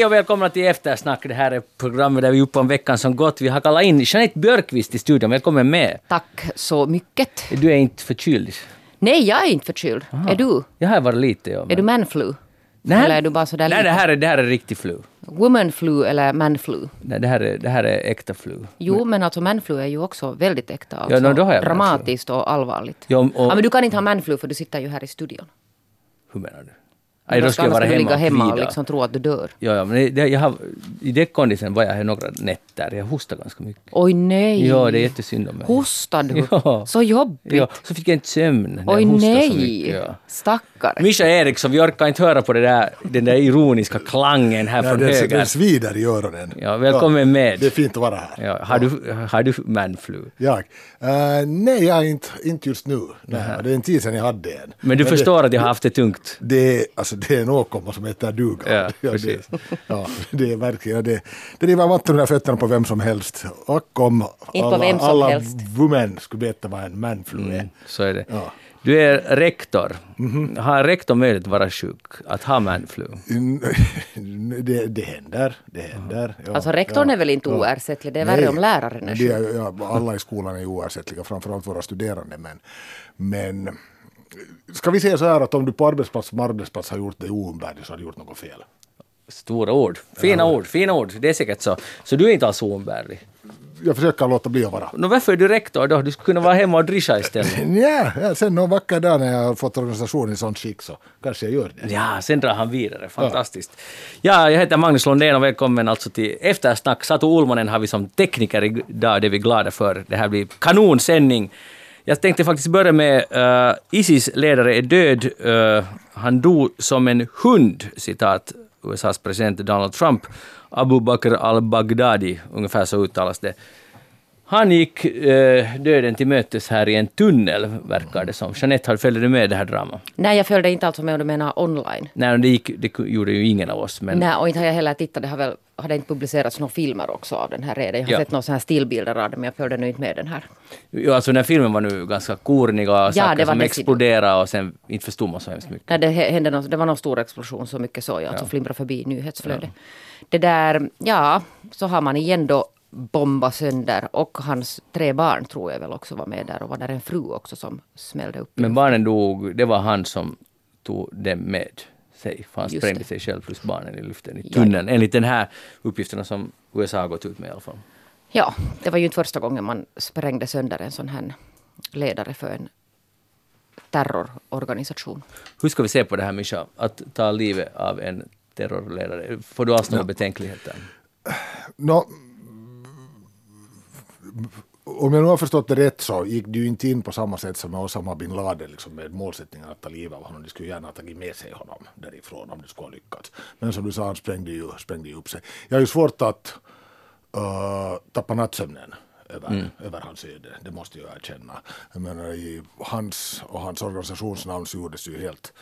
Hej och välkomna till Eftersnack. Det här är programmet där vi uppe om veckan som gått. Vi har kallat in Jeanette Björkqvist i studion. Välkommen med. Tack så mycket. Du är inte förkyld? Nej, jag är inte förkyld. Är du? Jag har varit lite, ja. Är du manflu? Nej. Eller är du bara sådär Nej, det här är, det här är riktig flu. Woman flu eller man flu? Nej, det här är, det här är äkta flu. Jo, men alltså manflu är ju också väldigt äkta. Alltså, Ja, no, då har jag dramatiskt och allvarligt. Ja, och- Ja, men du kan inte ha manflu för du sitter ju här i studion. Hur menar du? Aj, Då ska jag vara hemma ligga och hemma och liksom tro att du dör. Ja, ja, men det, det, jag har, i det kondisen var jag här några nätter. Jag hostade ganska mycket. Oj nej! Ja, det är jättesynd om mig. Hostade du? Ja. Så jobbigt. Ja, så fick jag inte sömn när Oj nej! mycket. Ja. Stackare. Mischa Eriksson, vi orkar inte höra på det där, den där ironiska klangen här Ja, från den, höger. den svider i öronen. Ja, välkommen med. Det är fint att vara här. Ja, har, du, har du manflu? Jag? Eh, nej, jag inte, inte just nu. Nej, det är en tid sedan jag hade en. Men du förstår att jag har haft det tungt? Det, det, alltså, det är en åkomma som heter duga. Ja, precis. det, ja, det är verkligen det. Det river vatten under fötterna på vem som helst. Och om alla, alla women skulle veta vad en manflu är. Så är det. Ja. Du är rektor. Mhm. Har rektor möjlighet att vara sjuk? Att ha manflu? Mm, det, det händer. Det händer. Ja, Alltså rektorn ja, är väl inte ja. oersättlig, det är värre om läraren är det sjuk. är, ja, alla i skolan är oersättliga, framförallt våra studerande. Men, men ska vi säga så här att om du på arbetsplats som arbetsplats har gjort dig oumbärlig så har du gjort något fel. Stora ord. Fina ord, fina ord. Det är säkert så. Så du är inte alls oumbärlig. Jag försöker låta bli att vara. Nå, varför är du rektor då? Du skulle kunna vara hemma och drischa istället. Ja, ja, sen någon vacker dag när jag har fått organisationen i sånt skick så kanske jag gör det. Ja, sen drar han vidare. Fantastiskt. Ja, jag heter Magnus Lundén och välkommen alltså till Eftersnack. Satu Ulmonen har vi som tekniker idag, det är vi glada för. Det här blir kanonsändning. Jag tänkte faktiskt börja med uh, Isis ledare är död. Uh, han dog som en hund, citat USAs president Donald Trump. Abu Bakr al-Baghdadi, ungefär så uttalas det. Han gick uh, döden till mötes här i en tunnel, verkar det som. Jeanette, har- följde du med det här dramat? Nej, jag följde inte alltså med om du menar online. Nej, det, gick, det gjorde ju ingen av oss. Men Nej, och inte har jag heller tittat. Det har väl har det inte publicerats några filmer också av den här redan. Jag har Ja. sett några sådana här stillbilder av det, men jag följde nu inte med den här. jo, alltså den här filmen var nu ganska kornig och Ja, saker som exploderade och sen inte förstod man så hemskt mycket. Nej, det, hände någon, det var någon stor explosion, så mycket så jag. Alltså flimrade förbi nyhetsflödet. Det där, ja, så har man igen då bombat sönder. Och hans tre barn tror jag väl också var med där. Och var där en fru också som smällde upp. Men barnen dog, det var han som tog dem med sig. För han Just sprängde det. sig själv plus barnen i luften i Ja. tunneln. Enligt den här uppgifterna som USA har gått ut med i alla fall. Ja, det var ju inte första gången man sprängde sönder en sån här ledare för en terrororganisation. Hur ska vi se på det här Mischa, att ta livet av en terrorledare? Får du alls några betänkligheter? Nå, om jag nu har förstått det rätt så gick du inte in på samma sätt som med Osama bin Laden liksom med målsättningen att ta livet av honom. De skulle gärna ha tagit med sig honom därifrån om det skulle ha lyckats. Men som du sa, han sprängde ju, sprängde ju upp sig. Jag har ju svårt att uh, tappa nattsömnen över, över hans öde. Det måste jag erkänna. Jag menar, i hans och hans organisationsnamn så gjordes ju helt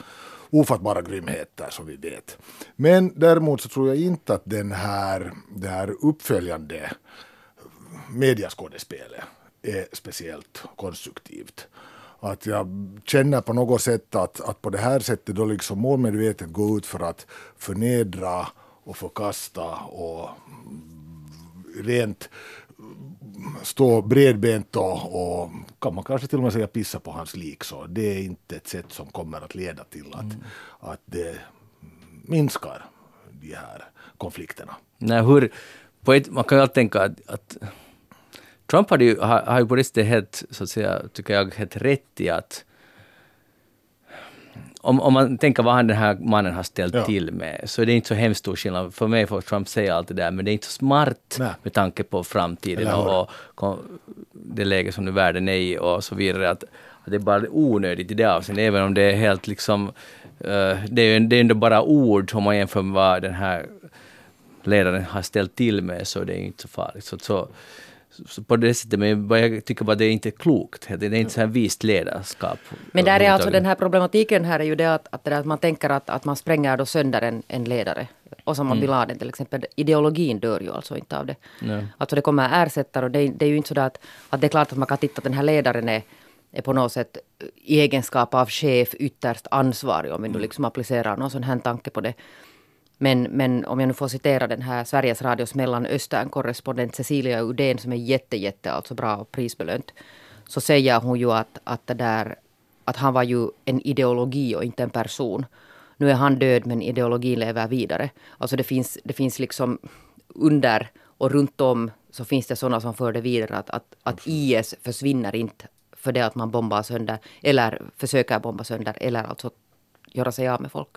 ofattbara grymheter som vi vet. Men däremot så tror jag inte att den här, det här uppföljande mediaskådespelet är speciellt konstruktivt. Att jag känner på något sätt att, att på det här sättet då liksom målmedvetet gå ut för att förnedra och förkasta och rent stå bredbent och, och kan man kanske till och med säga pissa på hans lik så det är inte ett sätt som kommer att leda till att, att det minskar de här konflikterna. Nej, hur, på ett, man kan ju alltid tänka att, att Trump hade ju, har, har ju på det sättet helt, så att säga, tycker jag, helt rätt i att om, om man tänker vad han den här mannen har ställt Ja. till med, så är det inte så hemskt stor skillnad. För mig får Trump säga allt det där, men det är inte så smart Nej. med tanke på framtiden och, och det läge som nu världen är i och så vidare. Att, att det är bara onödigt i det avseendet, även om det är helt liksom... eh, det är ju det är ändå bara ord om man jämför med vad den här ledaren har ställt till med så det är inte så farligt. Så, så, så på det sättet, men jag tycker bara det är inte klokt. Det är inte så här vist ledarskap. Men där är alltså den här problematiken här är ju det att, att, det att man tänker att, att man spränger då sönder en, en ledare. Osama bin Laden till exempel. Ideologin dör ju alltså inte av det. Nej. Alltså det kommer ersättare och det, är- det är ju inte så att, att det är klart att man kan titta att den här ledaren är, är på något sätt i egenskap av chef ytterst ansvarig om vi nu liksom applicerar någon sån här tanke på det. Men, men om jag nu får citera den här Sveriges Radios Mellanöstern-korrespondent Cecilia Udén som är jätte, jätte alltså bra och prisbelönt. Så säger hon ju att, att, det där, att han var ju en ideologi och inte en person. Nu är han död men ideologin lever vidare. Alltså det finns, det finns liksom under och runt om så finns det sådana som för det vidare att, att, att IS försvinner inte för det att man bombar sönder eller försöker bomba sönder eller alltså göra sig av med folk.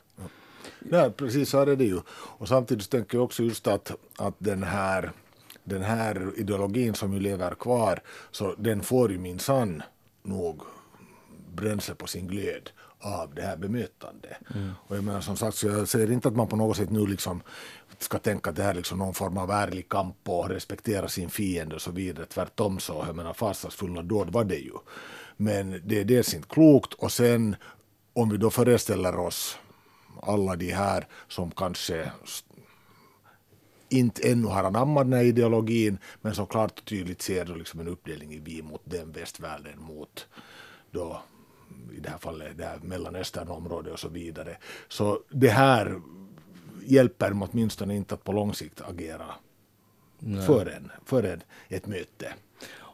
Nej, precis så är det ju. Och samtidigt tänker jag också just att, att den här den här ideologin som ju lever kvar, så den får ju minsann nog bränsle på sin glöd av det här bemötandet. Mm. Och jag menar som sagt, så jag säger inte att man på något sätt nu liksom ska tänka att det här är liksom någon form av ärlig kamp och respektera sin fiende och så vidare. Tvärtom så, jag menar fasansfulla dåd var det ju. Men det är dels inte klokt och sen om vi då föreställer oss alla de här som kanske inte ännu har anammat den här ideologin men som klart och tydligt ser då liksom en uppdelning i vi mot den västvärlden mot då i det här fallet det här Mellanösternområdet och så vidare. Så det här hjälper åtminstone inte att på lång sikt agera för, en, för en, ett möte.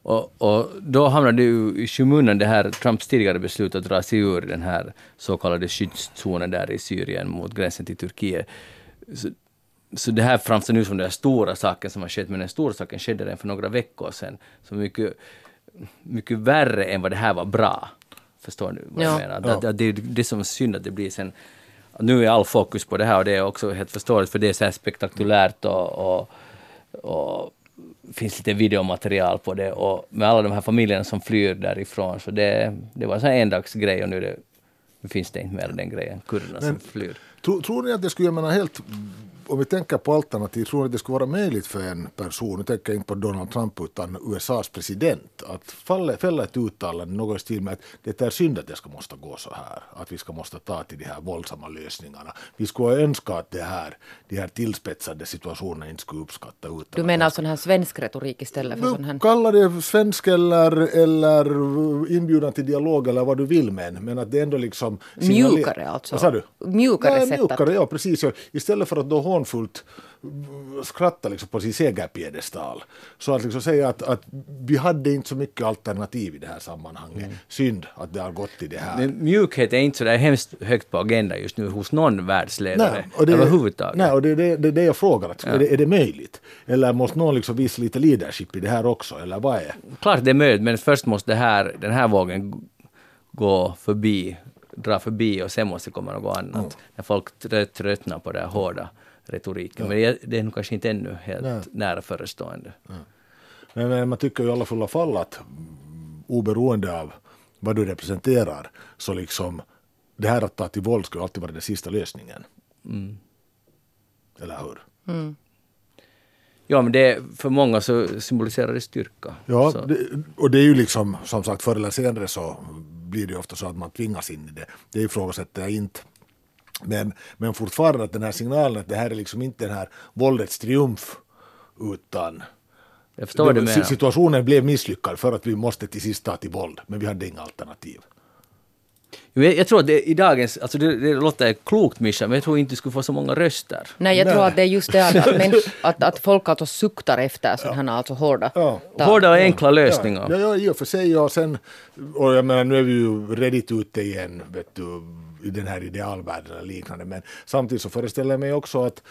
Och, och, då hamnade ju i skymundan det här Trumps tidigare beslut att dra sig ur den här så kallade skyddszonen där i Syrien mot gränsen till Turkiet. Så, så det här framstår nu som den stora saken som har skett, men den stora saken skedde redan för några veckor sedan. Så mycket, mycket värre än vad det här var bra. Förstår du vad ja. jag menar? Ja. Det, det, det är som synd att det blir sen nu är all fokus på det här och det är också helt förståeligt för det är så här spektakulärt och, och, och finns lite videomaterial på det och med alla de här familjerna som flyr därifrån så det, det var en endagsgrej och nu, det, nu finns det inte mer den grejen, kurderna som flyr. Tror, tror ni att det skulle, jag menar helt om vi tänker på alternativ, tror ni det skulle vara möjligt för en person, nu tänker jag inte på Donald Trump utan USAs president, att falla, fälla ett uttalande något i stil med att det är synd att det ska måste gå så här, att vi ska måste ta till de här våldsamma lösningarna. Vi skulle önska att det här, de här tillspetsade situationerna inte skulle uppskatta. Utan du menar sån här svensk retorik istället för sån här? Kalla det svensk eller, eller inbjudan till dialog eller vad du vill men, men att det ändå liksom... Mjukare alltså? Vad sa du? Mjukare Nej, sätt mjukare, att... ja precis. Istället för att då hånfullt skratta liksom på sin segerpiedestal. Så att liksom säga att, att vi hade inte så mycket alternativ i det här sammanhanget. Mm. Synd att det har gått till det här. Men mjukhet är inte så där hemskt högt på agendan just nu hos någon världsledare nej, och det, överhuvudtaget. Nej, och det är det, det, det, jag frågar. Att, ja. är, det, är det möjligt? Eller måste någon liksom visa lite leadership i det här också? Eller vad är? Klart det är möjligt, men först måste här, den här vågen gå förbi dra förbi och sen måste det komma något annat. Mm. När folk tröttnar på det här hårda retoriken. Ja. Men det är nog kanske inte ännu helt Nej. nära förestående. Ja. Men, men man tycker ju i alla fulla fall att oberoende av vad du representerar så liksom det här att ta till våld skulle alltid vara den sista lösningen. Mm. Eller hur? Mm. Ja, men det, för många så symboliserar det styrka. Ja, det, och det är ju liksom som sagt förr eller senare så blir det ofta så att man tvingas in i det. Det ifrågasätter jag inte. Men, men fortfarande att den här signalen att det här är liksom inte den här våldets triumf utan jag förstår det, det situationen blev misslyckad för att vi måste till sist ta till våld men vi hade inga alternativ. Jag tror att det, i dagens, alltså det, det låter klokt Mischa, men jag tror inte du skulle få så många röster. Nej, jag Nej. tror att det är just det att, att, men, att, att folk alltså suktar efter sådana här alltså hårda... Ja. Hårda och enkla lösningar. Ja, ja, i och för sig. Och, sen, och jag menar, nu är vi ju redigt ute igen, vet du, i den här idealvärlden eller liknande. Men samtidigt så föreställer jag mig också att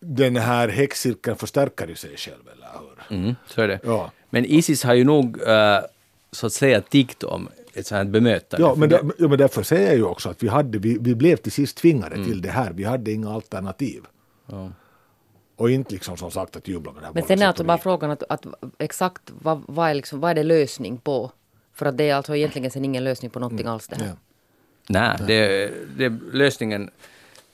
den här häxcirkeln förstärker ju sig själv, eller hur? Mm, så är det. Ja. Men Isis har ju nog, uh, så att säga, tiggt om ett sånt bemötande. Ja men, där, ja, men därför säger jag ju också att vi, hade, vi, vi blev till sist tvingade mm. till det här. Vi hade inga alternativ. Ja. Och inte liksom som sagt att jubla med det här Men sen är alltså bara frågan att, att exakt vad, vad, är liksom, vad är det lösning på? För att det är alltså egentligen sen ingen lösning på någonting mm. alls det här. Ja. Nej, det, det, lösningen,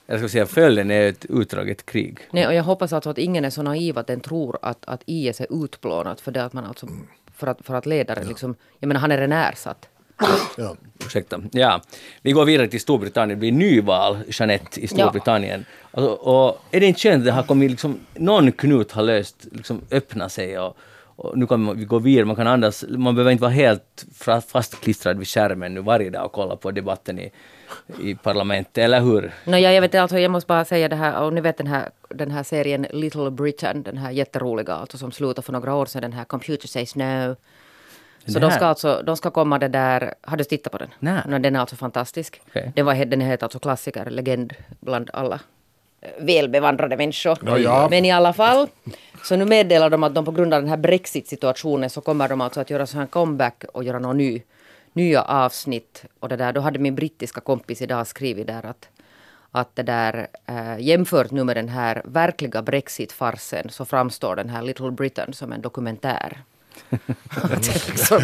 jag ska säga följden är ett utdraget krig. Nej, och jag hoppas alltså att ingen är så naiv att den tror att, att IS är utplånat för det att man alltså, för att, för att ledaren ja. liksom, jag menar han är redan ersatt. Ja. Ursäkta. Ja. Vi går vidare till Storbritannien. Det blir nyval, Jeanette, i Storbritannien. Ja. Alltså, och är det inte skönt att det har kommit liksom, någon knut har löst, liksom öppna sig och, och nu kan vi gå vidare, man kan andas, man behöver inte vara helt fastklistrad vid skärmen nu varje dag och kolla på debatten i, i parlamentet, eller hur? No, ja, jag, vet, alltså, jag måste bara säga det här, och ni vet den här, den här serien Little Britain, den här jätteroliga, alltså som slutade för några år sedan, den här Computer Says No. Så de ska, alltså, de ska komma det där... Har du tittat på den? Nej. No, den är alltså fantastisk. Okay. Den, var, den heter alltså klassiker, legend bland alla välbevandrade människor. No, ja. Men i alla fall. Så nu meddelar de att de på grund av den här Brexit-situationen så kommer de alltså att göra så här comeback och göra något ny, nya avsnitt. Och det där, då hade min brittiska kompis idag skrivit där att att det där äh, jämfört nu med den här verkliga Brexit-farsen så framstår den här Little Britain som en dokumentär. liksom,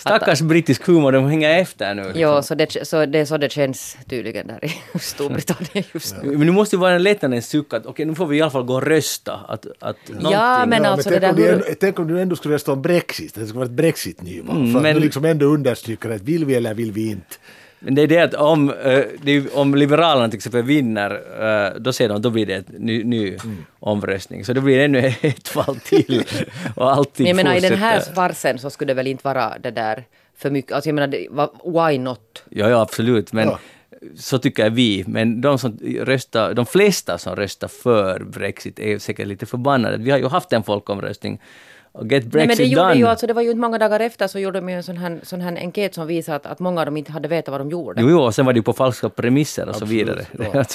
Stackars brittisk humor, de hänger efter nu. Liksom. Ja, så det, så det är så det känns tydligen där i Storbritannien just nu. Men nu måste det vara en lättnad suck att okej, nu får vi i alla fall gå och rösta. Att, att ja, men alltså ja, men det där... Hur... tänk om du ändå skulle rösta om Brexit, det skulle vara ett Brexit-nyval. Mm, för men... att du liksom ändå understryker att vill vi eller vill vi inte. Men det är det att om, uh, om Liberalerna till exempel vinner, uh, då säger de då blir det en ny, ny mm. omröstning. Så då blir det ännu ett fall till. och allting Men jag menar fortsätter. i den här farsen så skulle det väl inte vara det där för mycket, alltså jag menar, why not? Ja, ja absolut, men ja. så tycker vi. Men de, som röstar, de flesta som röstar för Brexit är säkert lite förbannade. Vi har ju haft en folkomröstning och get Brexit Nej, men det gjorde done. Ju, alltså, det var ju inte många dagar efter så gjorde de ju en sån här, sån här enkät som visade att, att många av dem inte hade vetat vad de gjorde. Jo, jo och sen var det ju på falska premisser och Absolut, så vidare.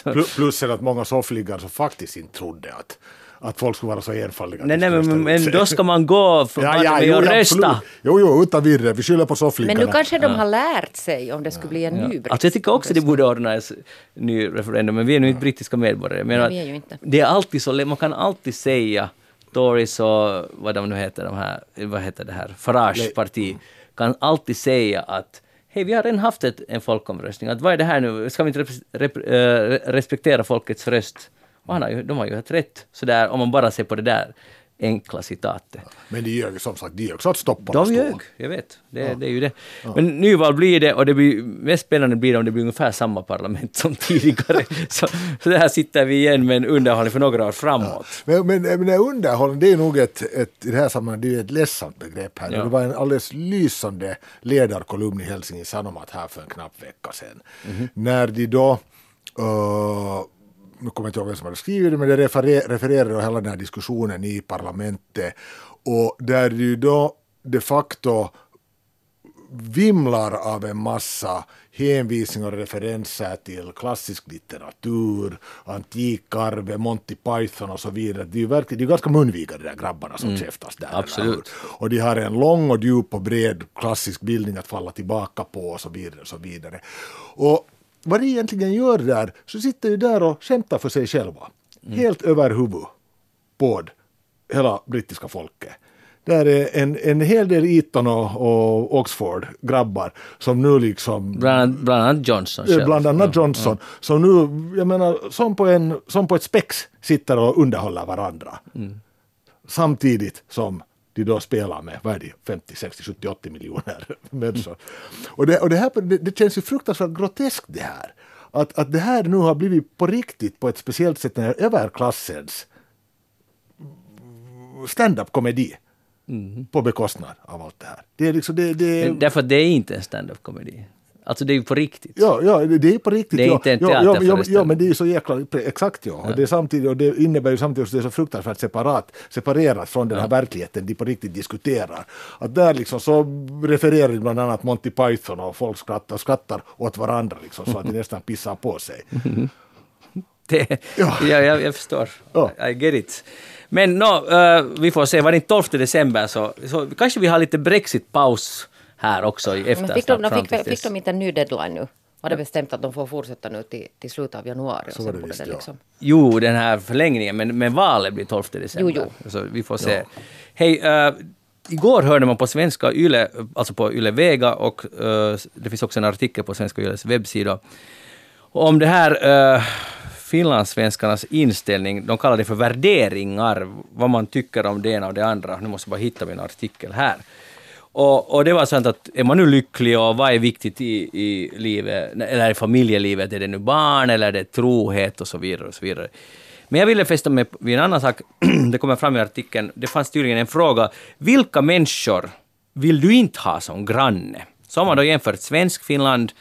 Ja. Plus att många soffliggare som faktiskt inte trodde att att folk skulle vara så enfaldiga. Nej, nej men, men då ska man gå för ja, ja, jo, och rösta. Jo, jo, utan vidare. Vi skyller på soffliggarna. Men nu kanske de har lärt sig om det skulle bli en ja. ny Brexit. Alltså jag tycker också det borde ordnas ny referendum, men vi är nu inte brittiska medborgare. Men nej, vi är ju inte. Det är alltid så, man kan alltid säga Tories och vad de nu heter, de här, vad heter det här, Farage parti, kan alltid säga att hej, vi har redan haft ett, en folkomröstning, att vad är det här nu, ska vi inte rep, äh, respektera folkets röst? Och han har ju, de har ju helt rätt, sådär om man bara ser på det där enkla citatet. Men de ljög som sagt, de ljög så att stoppa De ljög, jag vet. Det, ja. det är ju det. Ja. Men nyval blir det och det blir, mest spännande blir det om det blir ungefär samma parlament som tidigare. så, så där sitter vi igen med en underhållning för några år framåt. Ja. Men, men, men underhållning, det är nog ett, ett, i det här sammanhanget, det är ett ledsamt begrepp här. Det var en alldeles lysande ledarkolumn i Helsingin Sanomat här för en knapp vecka sedan. Mm -hmm. När de då uh, nu kommer jag inte ihåg vem som hade skrivit det, men det refererar, refererar hela den här diskussionen i parlamentet och där ju då de facto vimlar av en massa hänvisningar och referenser till klassisk litteratur, antikarve, Monty Python och så vidare. Det är ju verkligen, det är ganska munviga de där grabbarna som mm. käftas där. Absolut. Och de har en lång och djup och bred klassisk bildning att falla tillbaka på och så vidare. Och så vidare. Och vad de egentligen gör där, så sitter ju där och skämtar för sig själva. Mm. Helt över huvud på hela brittiska folket. Där är en, en hel del Eton och, och Oxford-grabbar som nu liksom... Bland, bland annat Johnson själv. Bland annat Johnson. Ja. Som nu, jag menar, som på, en, som på ett spex sitter och underhåller varandra. Mm. Samtidigt som de då spelar med, vad är det, 50, 60, 70, 80 miljoner människor. Och, det, och det, här, det, det känns ju fruktansvärt groteskt det här. Att, att det här nu har blivit på riktigt på ett speciellt sätt den här överklassens stand-up komedi. Mm. På bekostnad av allt det här. Det är liksom, det, det... Därför det är inte en stand-up komedi. Alltså det är ju på riktigt. Ja, ja det är på riktigt. Det är ja, inte en ja, ja, ja, men det är ju så jäkla... Exakt ja. ja. Och, det är samtidigt, och det innebär ju samtidigt att det är så fruktansvärt separat, separerat från den här ja. verkligheten de på riktigt diskuterar. Att där liksom så refererar bland annat Monty Python och folk skrattar, skrattar åt varandra liksom, så att de nästan pissar på sig. Det, ja. ja, jag, jag förstår. Ja. I get it. Men no, uh, vi får se, var det 12 december så, så kanske vi har lite Brexit-paus här också i eftersnack. Fick de, fick, fick, fick de inte en ny deadline nu? Har det bestämt att de får fortsätta nu till, till slutet av januari? Så var det visst, det liksom... ja. Jo, den här förlängningen, men, men valet blir 12 december. Jo, jo. Så vi får se. Ja. Hej, uh, igår hörde man på svenska Yle, alltså på Yle Vega, och uh, det finns också en artikel på svenska Yles webbsida, om det här uh, finlandssvenskarnas inställning, de kallar det för värderingar, vad man tycker om det ena och det andra. Nu måste jag bara hitta min artikel här. Och, och det var sånt att är man nu lycklig och vad är viktigt i, i livet, eller i familjelivet, är det nu barn eller är det trohet och så vidare. Och så vidare. Men jag ville fästa mig vid en annan sak. det kommer fram i artikeln. Det fanns tydligen en fråga. Vilka människor vill du inte ha som granne? Så har man då jämfört svensk Finland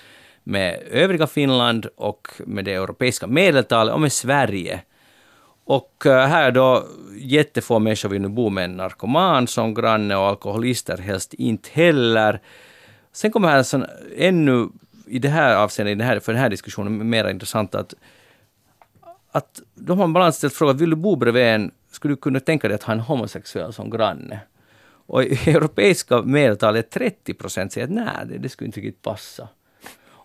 med övriga Finland och med det europeiska medeltalet och med Sverige. Och eh, här då, jättefå människor vill nu bo med en narkoman som granne och alkoholister helst inte heller. Sen kommer här sån, ännu i det här avseendet, för den här diskussionen, mer intressant att, att de har bland annat ställt frågan, vill du bo bredvid en, skulle du kunna tänka dig att ha en homosexuell som granne? Och i europeiska medeltalet 30 procent säger att nej, det, det skulle inte riktigt passa.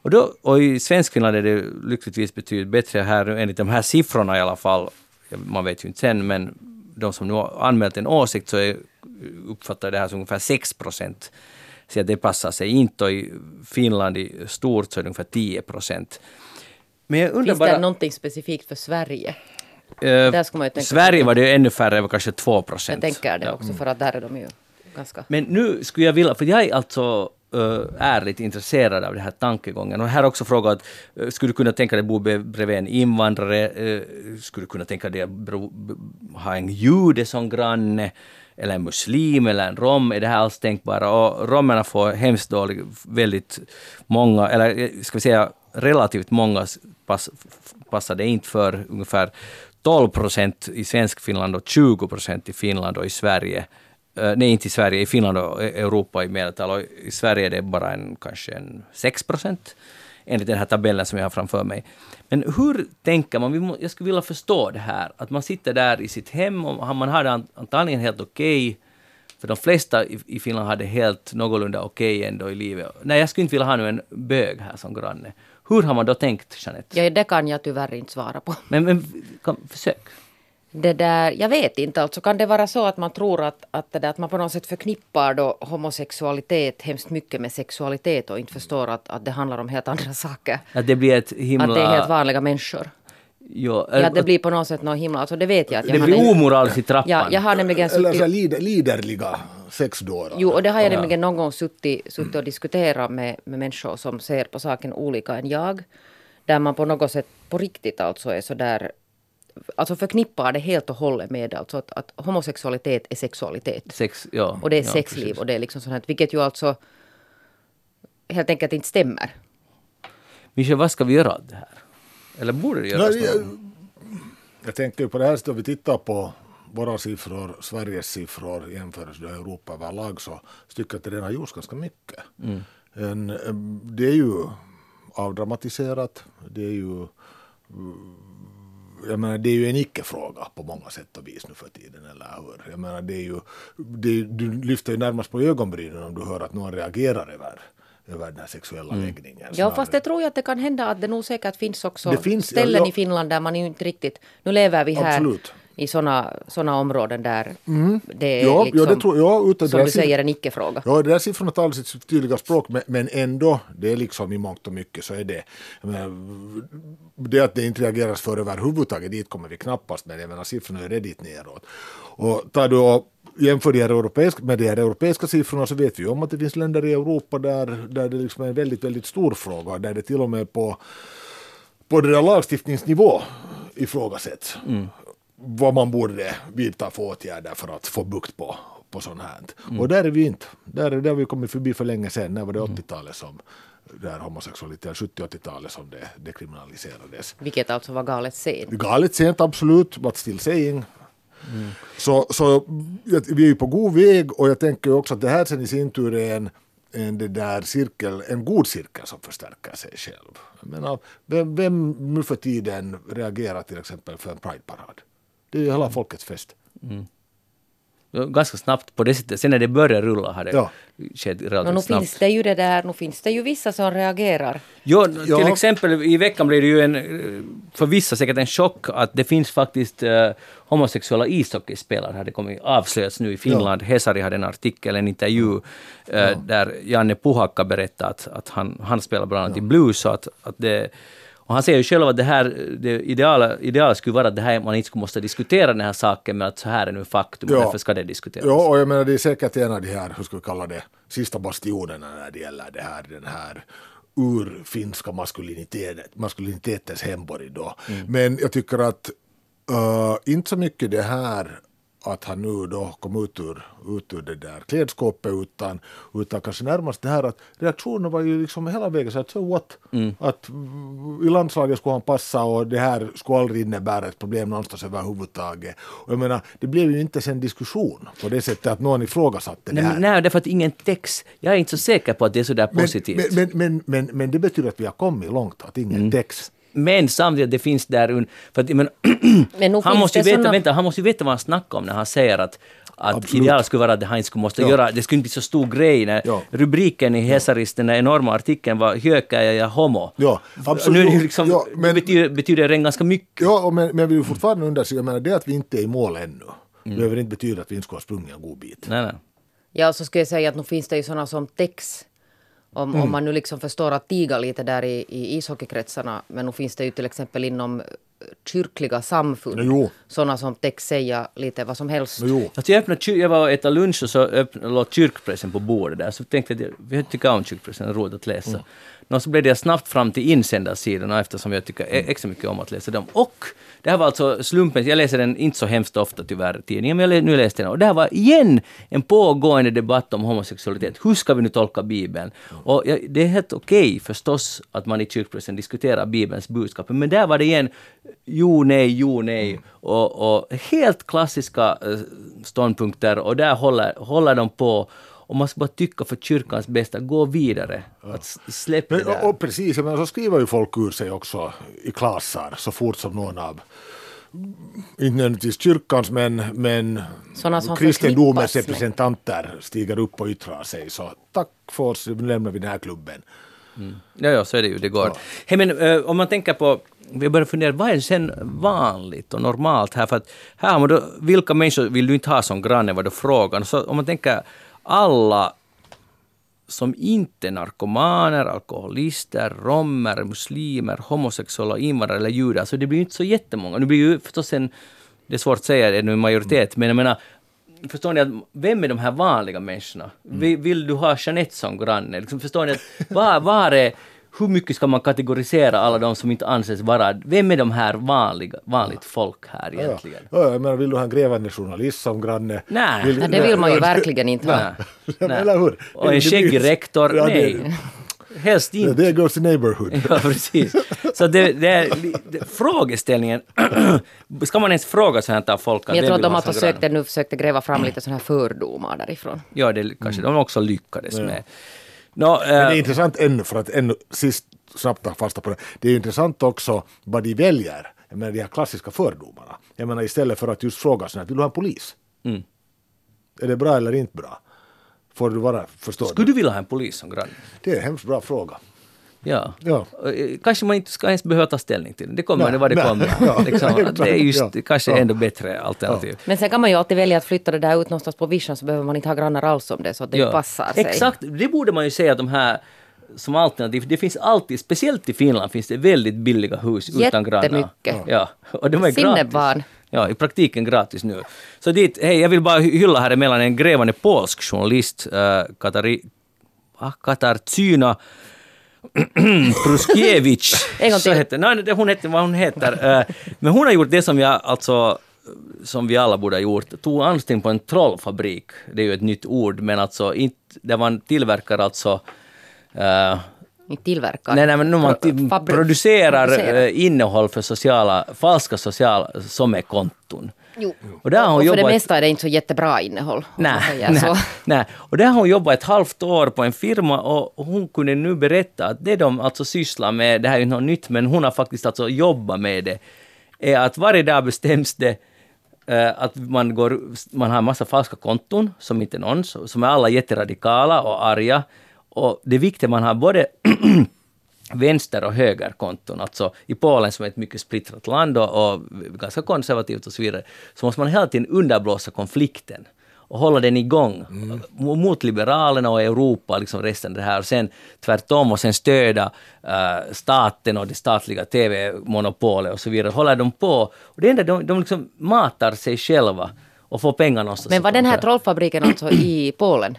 Och, då, och i Svenskfinland är det lyckligtvis betydligt bättre här, enligt de här siffrorna i alla fall. Man vet ju inte sen, men de som nu har anmält en åsikt så är, uppfattar det här som ungefär 6 procent. Så att det passar sig inte. Och i Finland i stort så är det ungefär 10 procent. Men jag undrar Finns bara, det någonting specifikt för Sverige? Uh, Sverige var det ännu färre, kanske 2 procent. Jag tänker det också, för att där är de ju ganska... Men nu skulle jag vilja, för jag är alltså uh, ärligt intresserad av den här tankegången. Och här också frågat, uh, eh, skulle du kunna tänka dig bo bredvid en invandrare? Uh, skulle du kunna tänka dig att ha en jude som granne? Eller en muslim eller en rom? Är det här alls tänkbara? Och romerna får hemskt dåligt, väldigt många, eller ska vi säga relativt många pass, passar det inte för ungefär 12 procent i svensk Finland och 20 procent i Finland och i Sverige nej inte i Sverige, i Finland och Europa i medeltal. Och I Sverige är det bara en, kanske en 6 procent enligt den här tabellen som jag har framför mig. Men hur tänker man? Jag skulle vilja förstå det här, att man sitter där i sitt hem och man har det antagligen helt okej, okay, för de flesta i Finland har det helt någorlunda okej okay ändå i livet. Nej, jag skulle inte vilja ha nu en bög här som granne. Hur har man då tänkt, Jeanette? Ja, det kan jag tyvärr inte svara på. Men, men kan, försök. Det där, jag vet inte, alltså kan det vara så att man tror att, att, det där, att man på något sätt förknippar då homosexualitet hemskt mycket med sexualitet och inte förstår att, att det handlar om helt andra saker. Att det blir ett himla... Att det är helt vanliga människor. Jo, ja, det blir på något sätt något himla... Alltså det vet jag. Att jag det blir omoraliskt i trappan. Ja, jag har nämligen suttit... Eller så lider, liderliga sexdårar. Jo, och det har jag ja. nämligen någon gång suttit, suttit och diskuterat med, med människor som ser på saken olika än jag. Där man på något sätt på riktigt alltså är så där alltså förknippar det helt och hållet med alltså att, att homosexualitet är sexualitet. Sex, ja, och det är ja, sexliv precis. och det är liksom sånt här, vilket ju alltså helt enkelt inte stämmer. Michel, vad ska vi göra av det här? Eller borde det göras Nej, jag, jag tänker på det här, om vi tittar på våra siffror, Sveriges siffror jämfört med Europa överlag så tycker jag att det redan har gjorts ganska mycket. Mm. En, det är ju avdramatiserat, det är ju jag menar, det är ju en icke-fråga på många sätt och vis nu för tiden, eller hur? Jag menar, det är ju, det, du lyfter ju närmast på ögonbrynen om du hör att någon reagerar över över den här sexuella mm. läggningen. Ja, fast det tror jag att det kan hända att det nog säkert finns också finns, ställen ja, ja. i Finland där man inte riktigt... Nu lever vi här Absolut i sådana såna områden där mm. det är ja, liksom, ja, det tror, ja, utan som du säger, en icke-fråga. Ja, det där siffrorna talar sitt tydliga språk, men, men ändå, det är liksom i mångt och mycket så är det, menar, det att det inte reageras för överhuvudtaget, dit kommer vi knappast, men jag menar siffrorna är redigt neråt. Och tar du och jämför de europeiska, med de här europeiska siffrorna så vet vi om att det finns länder i Europa där, där det liksom är en väldigt, väldigt stor fråga, där det till och med på på det där lagstiftningsnivå ifrågasätts. Mm vad man borde vidta för åtgärder för att få bukt på, på sånt här. Mm. Och där är vi inte. Där, där har vi kommit förbi för länge sedan. När var det 80-talet som där homosexualitet, 70-80-talet som det, det kriminaliserades. Vilket alltså var galet sent. Galet sent, absolut, but still saying. Mm. Så, så vi är ju på god väg och jag tänker också att det här sen i sin tur är en, en, det där cirkel, en god cirkel som förstärker sig själv. Jag menar, vem, vem nu för tiden reagerar till exempel för en Pride-parad? Det är ju hela folkets fest. Mm. Ganska snabbt på det sättet. Sen när det börjar rulla har det ja. skett relativt nu snabbt. Finns det ju det där, nu finns det ju vissa som reagerar. Jo, till ja. exempel i veckan blev det ju en, för vissa säkert en chock att det finns faktiskt uh, homosexuella ishockeyspelare har det kommit avslöjats nu i Finland. Ja. Hesari hade en artikel, en intervju uh, ja. där Janne Puhakka berättade att, att han, han spelar bland annat ja. i blues. Så att, att det, och han säger ju själv att det här, det ideala, ideala skulle vara att det här, man inte skulle måste diskutera den här saken, men att så här är nu faktum, ja. och därför ska det diskuteras. Ja, och jag menar det är säkert en av de här, hur ska vi kalla det, sista bastionerna när det gäller det här, den här urfinska maskulinitet, maskulinitetens hemborg då. Mm. Men jag tycker att Uh, inte så mycket det här att han nu då kom ut ur, ut ur det där klädskåpet utan, utan kanske närmast det här att reaktionen var ju liksom hela vägen så att so what? Mm. Att i landslaget skulle han passa och det här skulle aldrig innebära ett problem någonstans överhuvudtaget. Och jag menar, det blev ju inte en diskussion på det sättet att någon ifrågasatte det här. Nej, därför att ingen text. Jag är inte så säker på att det är så där positivt. Men, men, men, men, men det betyder att vi har kommit långt, att ingen mm. text. Men samtidigt det finns där... För att, men, men han, måste ju veta, såna... vänta, han måste ju veta vad han snackar om när han säger att att idealet skulle vara att han skulle måste ja. göra, det skulle inte bli så stor grej. När ja. Rubriken i Hesaris, den enorma artikeln var Höka är jag homo. Ja, absolut. Nu liksom, ja, men, betyder, betyder det ganska mycket. Ja, men, men vi vill fortfarande undersöka, jag menar det att vi inte är i mål ännu mm. behöver inte betyda att vi inte skulle ha sprungit en god bit. Nej, nej. Ja, så skulle jag säga att nu finns det ju sådana som Tex om, mm. om man nu liksom förstår att tiga lite där i, i ishockeykretsarna. Men nu finns det ju till exempel inom kyrkliga samfund. Jo. Sådana som täcks säga lite vad som helst. Jo. Alltså jag, öppnade, jag var och äta lunch och så öppnade, låg kyrkpressen på bordet där. Så tänkte jag, jag tycker om kyrkpressen, det är roligt att läsa. Mm. Och så blev det snabbt fram till insändarsidorna eftersom jag tycker e- extra mycket om att läsa dem. Och det här var alltså slumpen, jag läser den inte så hemskt ofta tyvärr, tidningen, men jag nu läste den. Och det här var igen en pågående debatt om homosexualitet. Hur ska vi nu tolka Bibeln? Och ja, det är helt okej okay, förstås att man i kyrkpressen diskuterar Bibelns budskap, men där var det igen jo, nej, jo, nej. Och, och helt klassiska eh, ståndpunkter och där håller, håller de på och man ska bara tycka för kyrkans bästa, gå vidare. Ja. Att släpp men, det där. Och, och precis, men så skriver ju folk ur sig också i klasser så fort som någon av inte nödvändigtvis kyrkans men, men kristendomens representanter stiger upp och yttrar sig. Så tack för oss, nu lämnar vi den här klubben. Mm. Ja, ja, så är det ju, det går. Ja. Hey, men, uh, om man tänker på vi börjar fundera, vad är sen vanligt och normalt här? För att här man då, vilka människor vill du inte ha som granne, var då frågan. Så om man tänker alla som inte är narkomaner, alkoholister, romer, muslimer, homosexuella, invandrare eller judar, så det blir ju inte så jättemånga. Nu blir ju förstås en, det är svårt att säga, det är nu en majoritet, men jag menar, förstår ni att vem är de här vanliga människorna? Vill, vill, du ha Jeanette som granne? Liksom, förstår ni att var, var är hur mycket ska man kategorisera alla de som inte anses vara... Vem är de här vanliga, vanligt folk här egentligen? Ja, ja. jag menar, vill du ha en grävande journalist som granne? Nej, vill, nej det vill man ju verkligen inte ha. Nej. Eller hur? Och en skäggig rektor? Ja, nej. Helst inte. Det goes to neighborhood. Ja, precis. Så det, det är det, frågeställningen, ska man ens fråga så här folk? Jag tror att de har försökt, nu försökte gräva fram lite sådana här fördomar därifrån. Ja, det kanske mm. de också lyckades med. No, Men det är eh, intressant ännu, för att ännu sist snabbt ta fasta på det. Det är intressant också vad de väljer, jag menar de här klassiska fördomarna. Jag menar istället för att just fråga sådär, vill du ha en polis? Mm. Är det bra eller inte bra? Får du vara, förstå Skulle du vilja ha en polis som granne? Det är en hemskt bra fråga. Ja. ja. Eh, kanske man inte ska ens behöva ta ställning till det. Det kommer nej, vad det nej, kommer. Ja, liksom, det är just ja, kanske ja. ändå bättre alternativ. Men sen kan man ju alltid välja att flytta det där ut någonstans på vischan så behöver man inte ha grannar alls om det så att det passar sig. Exakt, det borde man ju säga att de här som alternativ. Det finns alltid, speciellt i Finland, finns det väldigt billiga hus utan grannar. Jättemycket. Ja, och de är gratis. Ja, i praktiken gratis nu. Så dit, hej, jag vill bara hylla här emellan en grävande polsk journalist, äh, Katari, ah, Katarzyna Pruskiewicz. så heter, nej, hon heter vad hon heter. Äh, men hon har gjort det som jag alltså som vi alla borde ha gjort, tog anställning på en trollfabrik. Det är ju ett nytt ord, men alltså inte, där man tillverkar alltså Uh, inte tillverkar. Nej, nej, men man Pro, producerar fabricerar. Eh, innehåll för sociala, falska sociala sommarkonton. Jo. Och, där har hon och för jobbat... det mesta är det inte så jättebra innehåll. Nej, nej, nej. Och där har hon jobbat ett halvt år på en firma och hon kunde nu berätta att det de alltså sysslar med, det här är ju något nytt, men hon har faktiskt alltså jobbat med det, är att varje dag bestäms det uh, att man, går, man har en massa falska konton som inte är någon, som är alla jätteradikala och arga och det är viktigt, man har både vänster och högerkonton. Alltså i Polen som är ett mycket splittrat land och, och ganska konservativt och så vidare, så måste man hela tiden underblåsa konflikten och hålla den igång mm. mot Liberalerna och Europa, liksom resten av det här. Och sen tvärtom och sen stödja uh, staten och det statliga TV-monopolet och så vidare. Håller de på. Och det enda, de, de liksom matar sig själva och får pengar någonstans. Men var den här trollfabriken alltså i Polen?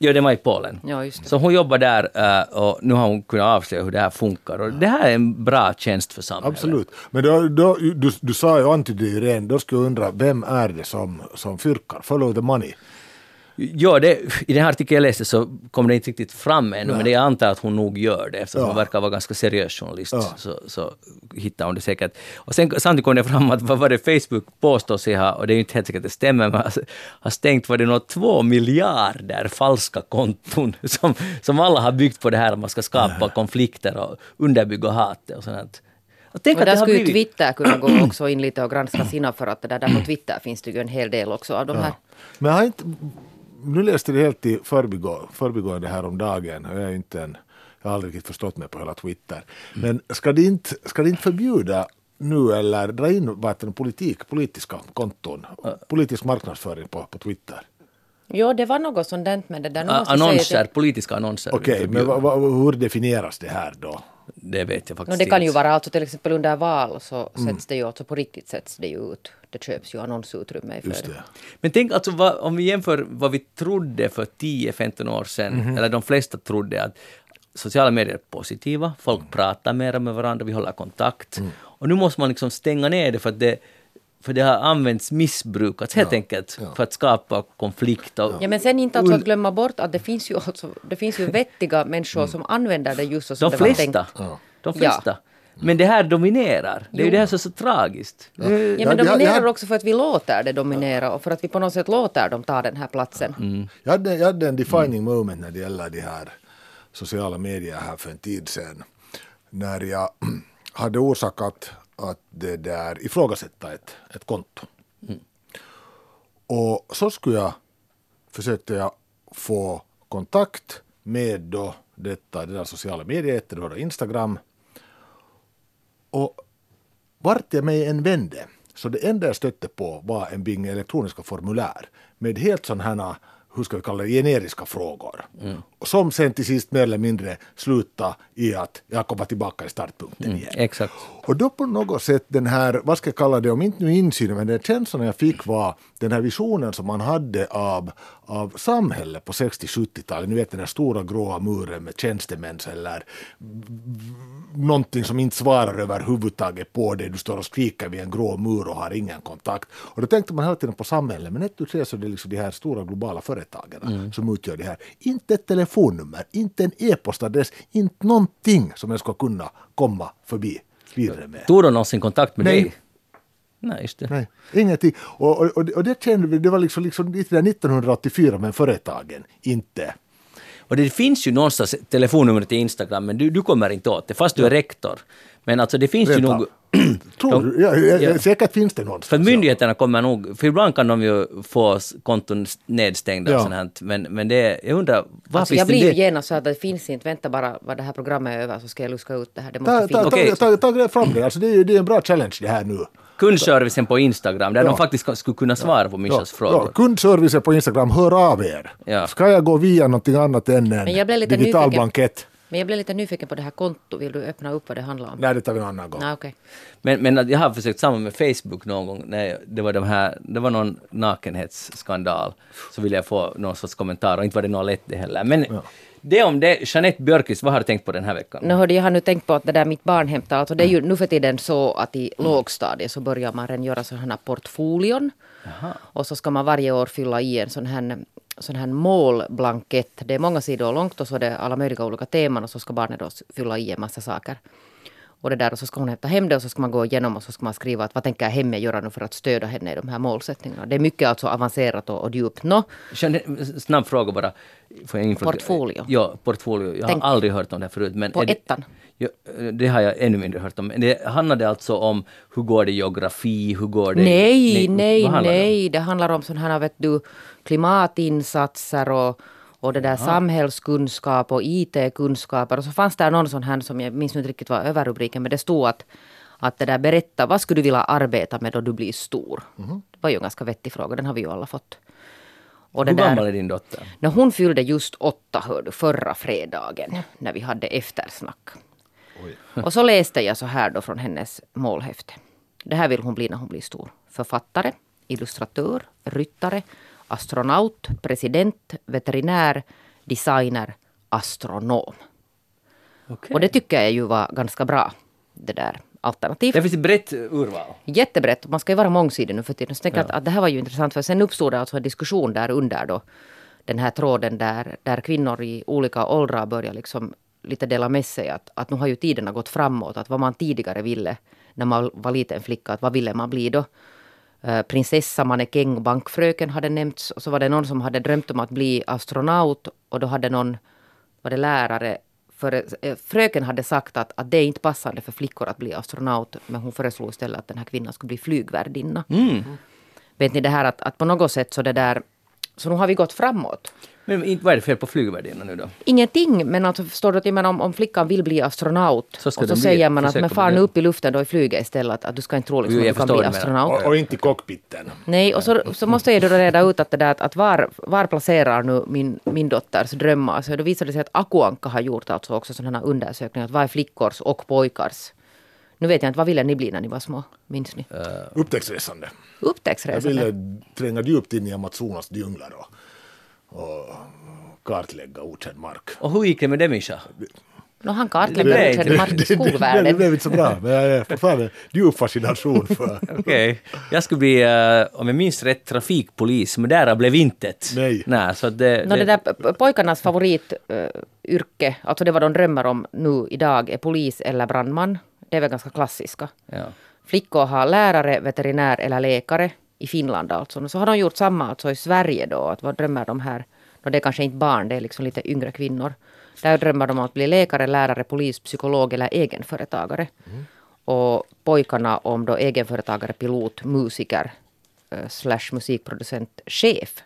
Ja, det var i Polen. Ja, just det. Så hon jobbar där eh, och nu har hon kunnat avslöja hur det här funkar. Och det här är en bra tjänst för samhället. Absolut. Men då, då, du, du sa ju, antydde ju redan, då skulle jag undra, vem är det som, som fyrkar? Follow the money. Ja, det, i den här artikeln jag läste så kom det inte riktigt fram ännu, men jag antar att hon nog gör det eftersom Ja. hon verkar vara ganska seriös journalist. Ja. Så, så hittar hon det säkert. Och sen samtidigt kom det fram att vad var det Facebook påstår sig ha, och det är ju inte helt säkert att det stämmer, men har- har stängt var det något två miljarder falska konton som, som alla har byggt på det här att man ska skapa konflikter och underbygga hatet och sånt. Och tänk Och där har skulle blivit... Twitter kunna gå också in lite och granska sina för att det där, där på Twitter finns det ju en hel del också av de här. Men jag har inte, nu läste det helt i förbigå, förbigående här om dagen. Jag, är inte en, jag har aldrig riktigt förstått mig på hela Twitter. Men ska det inte, ska det inte förbjuda nu eller dra in vad politik, politiska konton, politisk marknadsföring på, på Twitter? Jo, det var något sånt med det där. Nu Annonser, politiska annonser. Okej, men vad, vad, hur definieras det här då? Det vet jag det, no, faktiskt det kan ju vara alltså till exempel under val så Mm. sätts det ju alltså på riktigt sätts det ju ut. Det köps ju annonsutrymme i Just det. Men tänk alltså vad, om vi jämför vad vi trodde för 10-15 år sedan, Mhm. eller de flesta trodde att sociala medier är positiva, folk Mm. pratar mer med varandra, vi håller kontakt. Och nu måste man liksom stänga ner det för att det, för det har använts missbrukats helt enkelt för att skapa konflikt. Och, Ja men sen inte alltså att glömma bort att det finns ju, alltså, det finns ju vettiga människor som använder det just så som de det var flesta. tänkt. De flesta. Men det här dominerar. Det är ju det här som är så tragiskt. Ja men Ja, det- dominerar också för att vi låter det dominera och för att vi på något sätt låter dem ta den här platsen. Mm. Jag hade, jag hade en defining moment när det gäller de här sociala medier här för en tid sedan. När jag hade orsakat att det där ifrågasätta ett, ett konto. Och så skulle jag, försökte jag få kontakt med då detta, det där sociala mediet, det var då Instagram. Och vart jag mig än vände, så det enda jag stötte på var en bing elektroniska formulär med helt sådana här, hur ska vi kalla det, generiska frågor. Och som sen till sist mer eller mindre slutade i att jag kommer tillbaka i startpunkten igen. Exakt. Och då på något sätt den här, vad ska jag kalla det, om inte nu insyn, men den känslan jag fick var den här visionen som man hade av, av samhället på 60-70-talet. Ni vet den här stora gråa muren med tjänstemän eller någonting som inte svarar överhuvudtaget på det. Du står och skriker vid en grå mur och har ingen kontakt. Och då tänkte man hela tiden på samhället, men ett tu tre så är det liksom de här stora globala företagen som utgör det här. Inte ett telefonnummer, inte en e-postadress, inte någonting som jag ska kunna komma förbi vidare med. Tog de någonsin kontakt med Nej. dig? Nej, just det. Nej, ingenting. Och, och, och, det kände vi, det var liksom, liksom lite där 1984 men företagen inte. Och det finns ju någonstans telefonnumret till Instagram, men du, du kommer inte åt det, fast du är rektor. Men alltså det finns ju Rent nog... Tror du? Ja, ja, Ja. Säkert finns det någonstans. För myndigheterna kommer nog... För ibland kan de ju få konton nedstängda Ja. och sånt här, men, men det... Jag undrar, vad Alltså finns jag det... blir ju det? genast så att det finns inte, vänta bara vad det här programmet är över så ska jag luska ut det här. Det måste Ta, ta, finnas. ta, ta, ta, ta fram det. Alltså det, är, ju- det är en bra challenge det här nu. Kundservicen på Instagram, där Ja. de faktiskt skulle kunna svara på Mishas frågor. Ja, kundservicen på Instagram, hör av er. Ja. Ska jag gå via någonting annat än en digital nyfiken. blankett? Men jag blev lite nyfiken på det här kontot. Vill du öppna upp vad det handlar om? Nej, det tar vi en annan gång. Nej, okej. Men, men jag har försökt samma med Facebook någon gång, när det var, de här, det var någon nakenhetsskandal, så ville jag få någon sorts kommentar och inte var det något lätt det heller. Men det om det. Jeanette Björkqvist, vad har du tänkt på den här veckan? Nu hörde jag har nu tänkt på att det där mitt barn hämtar, alltså det är ju nu för tiden så att i lågstadiet så börjar man redan göra sådana här portfolion. Och så ska man varje år fylla i en sån här, sån här målblankett. Det är många sidor långt och så är det alla möjliga olika teman och så ska barnet då fylla i en massa saker. Och det där och så ska hon hämta hem det och så ska man gå igenom och så ska man skriva att vad tänker hemmet göra nu för att stödja henne i de här målsättningarna. Det är mycket alltså avancerat och, och djupt. Nå, Jeanette, snabb fråga bara. Får jag Portfolio. Ja, portfolio. Jag Tänk. har aldrig hört om det här förut. Men På är det, ettan? Ja, det har jag ännu mindre hört om. Men det handlade alltså om hur går det i geografi, hur går det... Nej, nej, handlar det nej. Det handlar om sådana här, vet du, klimatinsatser och, och det där samhällskunskap och IT-kunskaper. Och så fanns det någon sån här som jag minns inte riktigt vad överrubriken, men det stod att, att det där berätta, vad skulle du vilja arbeta med då du blir stor? Det var ju en ganska vettig fråga, den har vi ju alla fått. Och Hur gammal är din dotter? När hon fyllde just åtta, hör du, förra fredagen när vi hade eftersnack. Och så läste jag så här då från hennes målhäfte. Det här vill hon bli när hon blir stor. Författare, illustratör, ryttare, astronaut, president, veterinär designer, astronom. Okej. Och det tycker jag ju var ganska bra, det där alternativet. Det finns ett brett urval. Jättebrett. Man ska ju vara mångsidig nu för tiden. Så tänkte jag att, att det här var ju intressant för sen uppstod det alltså en diskussion där under då. Den här tråden där, där kvinnor i olika åldrar börjar liksom lite dela med sig att, att nu har ju tiderna gått framåt. Att vad man tidigare ville när man var liten flicka, att vad ville man bli då? Eh, prinsessa, mannekäng, bankfröken hade nämnts. Och så var det någon som hade drömt om att bli astronaut. Och då hade någon, var det lärare, för eh, fröken hade sagt att, att det är inte passande för flickor att bli astronaut. Men hon föreslog istället att den här kvinnan skulle bli flygvärdinna. Vet ni det här att, att på något sätt så det där... Så nu har vi gått framåt. Men inte- vad är det fel på flygvärdinnan nu då? Ingenting, men alltså förstår du att jag menar, om, om flickan vill bli astronaut Så och så bli. säger man att men far nu upp i luften då i flyget istället att, att du ska inte tro liksom, Jo, jag att du kan bli astronaut. Och, och inte i cockpiten. Nej, och så, så måste jag ju då reda ut att, det där, att, var, var placerar nu min, min dotters drömmar? Så då visade det sig att Akuanka har gjort alltså också sådana här undersökningar. Att vad är flickors och pojkars? Nu vet jag inte, vad ville ni bli när ni var små? Minns ni? Upptäcktsresande. Jag Upptäcktsresande? ville tränga djupt in i Amazonas djungler och, och kartlägga okänd mark. Och hur gick det med det Mischa? No, han kartlägger okänd mark i det, det, det skolvärlden. blev inte så bra, men jag är fortfarande djup fascination för... Okej. Jag skulle bli, eh, om jag minns rätt, trafikpolis, men där blev intet. Nej. Nej, så det, No, det där pojkarnas favorityrke, alltså det vad de drömmer om nu idag, är polis eller brandman. Det är väl ganska klassiska. Ja. Flickor har lärare, veterinär eller läkare i Finland alltså. Så har de gjort samma alltså i Sverige då. Att vad drömmer de här? No, det är kanske inte barn, det är liksom lite yngre kvinnor. Där drömmer de om att bli läkare, lärare, polis, psykolog eller egenföretagare. Och pojkarna om då egenföretagare, pilot, musiker eh, slash musikproducent, chef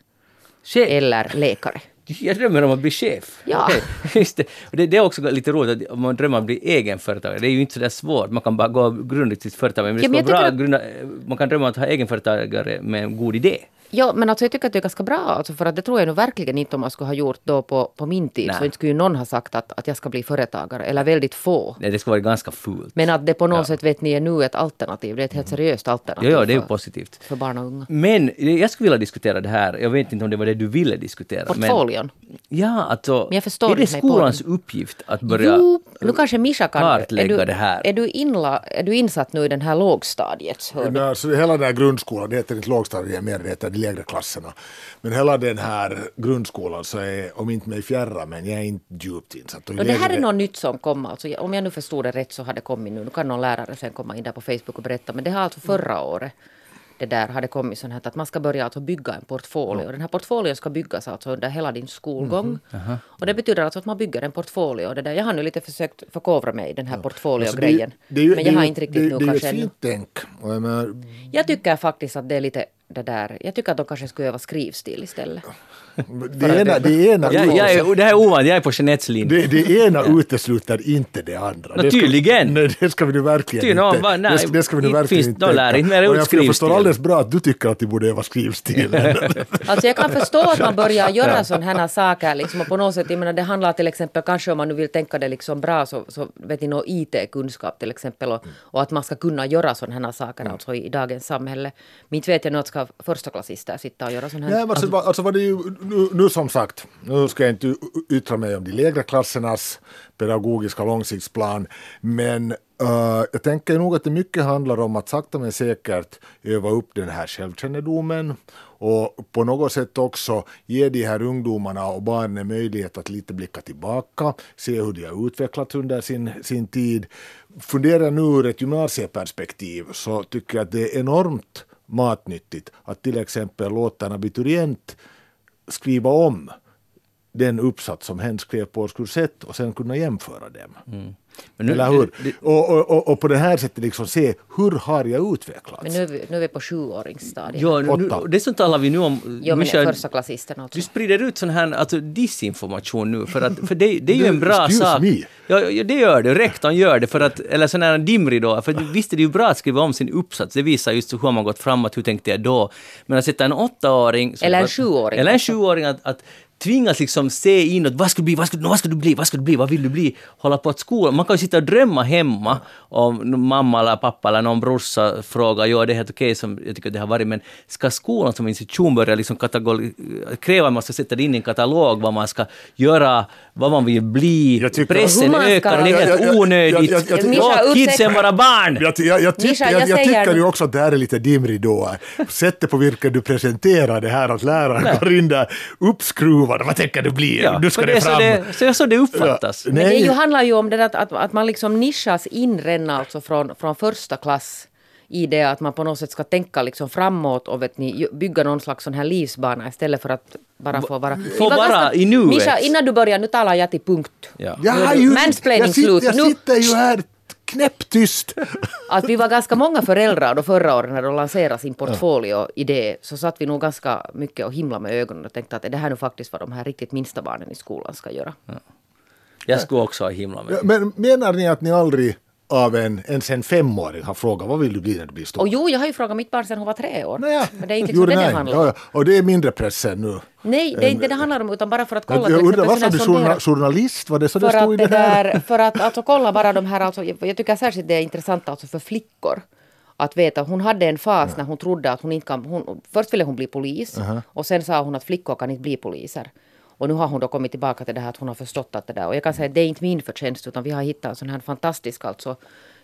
Chef. eller läkare. Jag drömmer om att bli chef. Ja. Just det. Och det, det är också lite roligt att om man drömmer om att bli egenföretagare. Det är ju inte så svårt. Man kan bara gå och grunda sitt företag. Men det Ja, men bra att grunda, Man kan drömma om att ha egenföretagare med en god idé. Ja, men alltså jag tycker att det är ganska bra. Alltså för att det tror jag nu verkligen inte om man skulle ha gjort då på, på min tid. Nej. Så inte skulle ju någon ha sagt att, att jag ska bli företagare. Eller väldigt få. Nej, det ska vara ganska fult. Men att det på något Ja. sätt vet ni är nu ett alternativ. Det är ett helt seriöst alternativ Ja, ja, det är ju positivt. för barn och unga. Men jag skulle vilja diskutera det här. Jag vet inte om det var det du ville diskutera. Portföljen. Men, ja, alltså. Men jag förstår är det skolans uppgift att börja Jo, nu kanske Mischa kan... kartlägga är du, det här? Är du, inla, är du insatt nu i den här lågstadiets hörn? Men, alltså, hela den här grundskolan, det heter inte lågstadiet mer, det heter lägre klasserna. Men hela den här grundskolan så är, om inte mig fjärran, men jag är inte djupt insatt. Och Och det här är något nytt som kom. Alltså, om jag nu förstod det rätt så har det kommit nu. Nu kan någon lärare sen komma in där på Facebook och berätta. Men det har alltså förra året det där hade kommit sånt här att man ska börja alltså bygga en portfolio. Den här portfolien ska byggas alltså under hela din skolgång. Och det betyder alltså att man bygger en portfolio. Det där. Jag har nu lite försökt förkovra mig i den här Alltså, portfolio-grejen. det ju- Men det jag har inte riktigt det, nu det är ju kanske ett fint tänk. Jag tycker faktiskt att det är lite det där. Jag tycker att de kanske skulle öva skrivstil istället. det ena, det ena, Jag, jag är, det här är ovant, jag är på Jeanettes linje. det, det ena utesluter inte det andra. Nå, Det ska- tydligen. Nej, det ska vi nu verkligen Ty, inte. va, nej, det, ska, det ska vi nu inte verkligen finns- inte lär inte Och jag, jag förstår alldeles bra att du tycker att de borde öva skrivstilen. Alltså jag kan förstå att man börjar göra sådana här saker liksom, och på något sätt, jag menar det handlar till exempel kanske om man nu vill tänka det liksom bra så, så vet ni någon IT-kunskap till exempel och, och att man ska kunna göra sådana här saker alltså i, dagens samhälle. Men inte vet jag nu att ska förstaklassister sitta och göra sådana här. Nej, men alltså, alltså var det ju, nu, nu som sagt, nu ska jag inte yttra mig om de lägre klassernas pedagogiska långsiktsplan, men Uh, jag tänker nog att det mycket handlar om att sakta men säkert öva upp den här självkännedomen och på något sätt också ge de här ungdomarna och barnen möjlighet att lite blicka tillbaka, se hur de har utvecklats under sin, sin tid. Fundera nu ur ett gymnasieperspektiv så tycker jag att det är enormt matnyttigt att till exempel låta en abiturient skriva om den uppsats som hen skrev på årskurs 1 och sen kunna jämföra dem. Men nu- Eller hur? det- Och, och, och, och på det här sättet liksom se hur har jag utvecklats? Men nu är vi, nu är vi på sjuåringsstadiet. Ja, nu, nu, som talar vi nu om. Jo, men förstaklassisterna alltså. du sprider ut sån här alltså, disinformation nu, för, att, för det, det är ju en bra sak. me. Ja, ja, det gör det. Rektorn gör det, för att, eller sån här dimridå. För visst är det ju bra att skriva om sin uppsats, det visar just hur har man gått framåt, hur tänkte jag då. Men att sätta en åttaåring... Eller en sjuåring Eller en sjuåring att, att tvingas liksom se inåt, vad ska du bli, vad ska, vad ska du bli, vad ska du bli, vad vill du bli? Hålla på att skolan. Man kan ju sitta och drömma hemma om mamma eller pappa eller någon brorsa frågar, ja det är helt okej som jag tycker det har varit, men ska skolan som institution börja liksom kräva att man ska sätta det in i en katalog vad man ska göra, vad man vill bli, Jag tycker- pressen ökar, det är helt onödigt. Låt kidsen vara barn! Jag, jag, jag, tycker, jag, jag tycker ju också att det här är lite dimridåer. Sättet på vilket du presenterar det här, att läraren går in där uppskruvad. Vad tänker du bli? Ja, nu ska det det är så fram. det, så, så det uppfattas. Ja. Men det ju handlar ju om det att, att, att man liksom nischas in redan alltså från, från första klass i det att man på något sätt ska tänka liksom framåt och vet ni, bygga någon slags sån här livsbana istället för att bara få vara... Få vara i nuet. Mischa, innan du börjar, nu talar jag till punkt. Ja. Jag, Nu är har det ju, mansplaining jag, sitter, slut. jag Nu- sitter ju här knäpptyst. Att vi var ganska många föräldrar då förra året när de lanserade sin portfolio-idé så satt vi nog ganska mycket och himla med ögonen och tänkte att är det här nu faktiskt vad de här riktigt minsta barnen i skolan ska göra. Jag skulle också ha himla med. Ja, Men menar ni att ni aldrig av en, ens en femåring har frågat vad vill du bli när du blir stor? Och jo, jag har ju frågat mitt barn sedan hon var tre år. Nåja, Men det är inte liksom det det handlar om. Ja, ja. Och det är mindre press än nu. Nej, det är inte det det handlar om utan bara för att kolla Jag, undrar, sådana du, journalist? Var det så det för stod i det det här? där, för att alltså, kolla bara de här, alltså, jag, tycker särskilt det är intressant alltså för flickor. Att veta, hon hade en fas när hon trodde att hon inte kan, hon, först ville hon bli polis och sen sa hon att flickor kan inte bli poliser. Och nu har hon då kommit tillbaka till det här att hon har förstått att det där, och jag kan säga att det är inte min förtjänst utan vi har hittat en sån här fantastisk alltså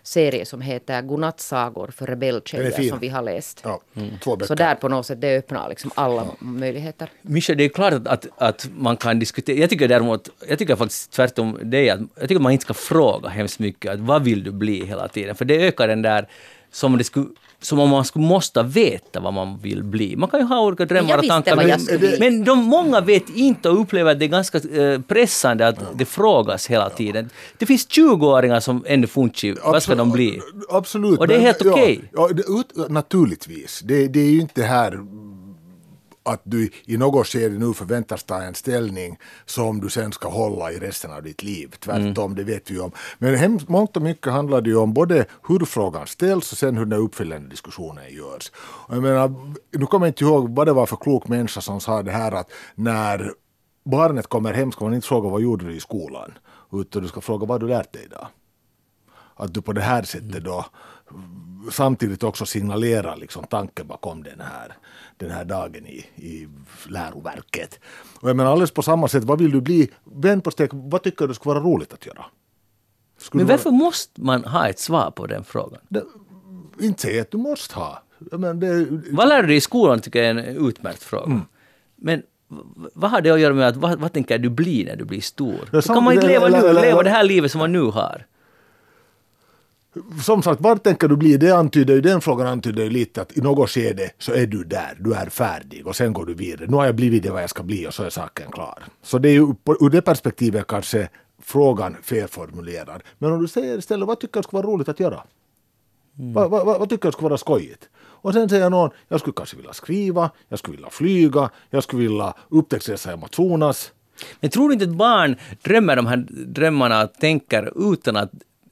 serie som heter Godnattsagor för rebelltjejer som vi har läst. Ja, två böcker. Så där på något sätt, det öppnar liksom alla möjligheter. Mischa, det är klart att, att, att man kan diskutera. Jag tycker däremot, jag tycker faktiskt tvärtom det, att jag tycker man inte ska fråga hemskt mycket att vad vill du bli hela tiden, för det ökar den där som det skulle som om man skulle måste veta vad man vill bli. Man kan ju ha olika drömmar och tankar, men, men de många vet inte och upplever att det är ganska eh, pressande att det frågas hela tiden. Det finns 20-åringar som ännu funnits vad ska de bli? Absolut. Och det är helt ja, okej. Ja, det, ut, naturligtvis. Det, det är ju inte här att du i något skede nu förväntas ta en ställning som du sen ska hålla i resten av ditt liv. Tvärtom, Mm. det vet vi ju om. Men hemskt mångt och mycket handlar det ju om både hur frågan ställs och sen hur den uppfyllande diskussionen görs. Och jag menar, nu kommer jag inte ihåg vad det var för klok människa som sa det här att när barnet kommer hem ska man inte fråga vad gjorde du i skolan utan du ska fråga vad har du lärt dig idag att du på det här sättet då samtidigt också signalerar liksom tanken bakom den här, den här dagen i, i läroverket. Och jag menar alldeles på samma sätt, vad vill du bli? Vänd på steg, vad tycker du skulle vara roligt att göra? Skulle Men varför måste man ha ett svar på den frågan? vara, det, inte säga att du måste ha. Menar, det, Vad lär du dig i skolan tycker jag är en utmärkt fråga. Mm. Men vad har det att göra med att vad, vad tänker du bli när du blir stor? Ja, Då kan man inte leva nu, leva det här livet som man nu har. Som sagt, var tänker du bli? Det antyder ju, den frågan antyder ju lite att i något skede så är du där, du är färdig och sen går du vidare. Nu har jag blivit det vad jag ska bli och så är saken klar. Så det är ju ur det perspektivet kanske frågan felformulerad. Men om du säger istället, vad tycker du skulle vara roligt att göra? Vad, vad, vad, vad tycker du skulle vara skojigt? Och sen säger någon, jag skulle kanske vilja skriva, jag skulle vilja flyga, jag skulle vilja upptäcktsresa i Amazonas. Men tror du inte att barn drömmer de här drömmarna och tänker utan att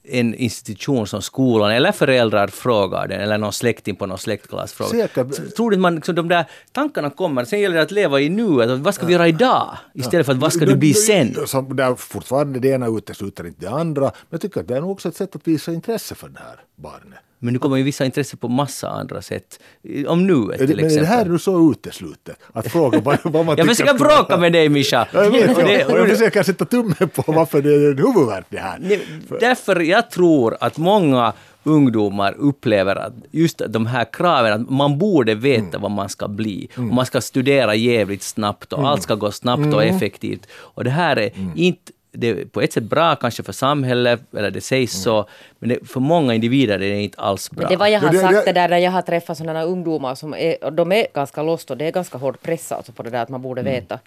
en institution som skolan eller föräldrar frågar den eller någon släkting på någon släktklass frågar. Säkert. Tror du att man, liksom, de där tankarna kommer, sen gäller det att leva i nuet. Vad ska vi göra idag? Istället för att vad ska du bli sen? Som där fortfarande det ena utesluter inte det andra. Men jag tycker att det är nog också ett sätt att visa intresse för det här barnet. Men nu kommer ju vissa intresse på massa andra sätt. Om nuet Är till men är exempel. det här nu så uteslutet? Att fråga vad, vad man Jag tycker försöker skulle bråka med dig Mischa. Ja, Jag vet, det- och jag försöker sätta tummen på varför det är en huvudvärk det här. Nej, Därför jag tror att många ungdomar upplever att just de här kraven, att man borde veta vad man ska bli. Och man ska studera jävligt snabbt och allt ska gå snabbt och effektivt. Och det här är inte det är på ett sätt bra kanske för samhället, eller det sägs så, men det, för många individer är det inte alls bra. Men det var jag har det- sagt det- det där när jag har träffat sådana ungdomar som är, de är ganska lost och det är ganska hård press alltså på det där att man borde veta.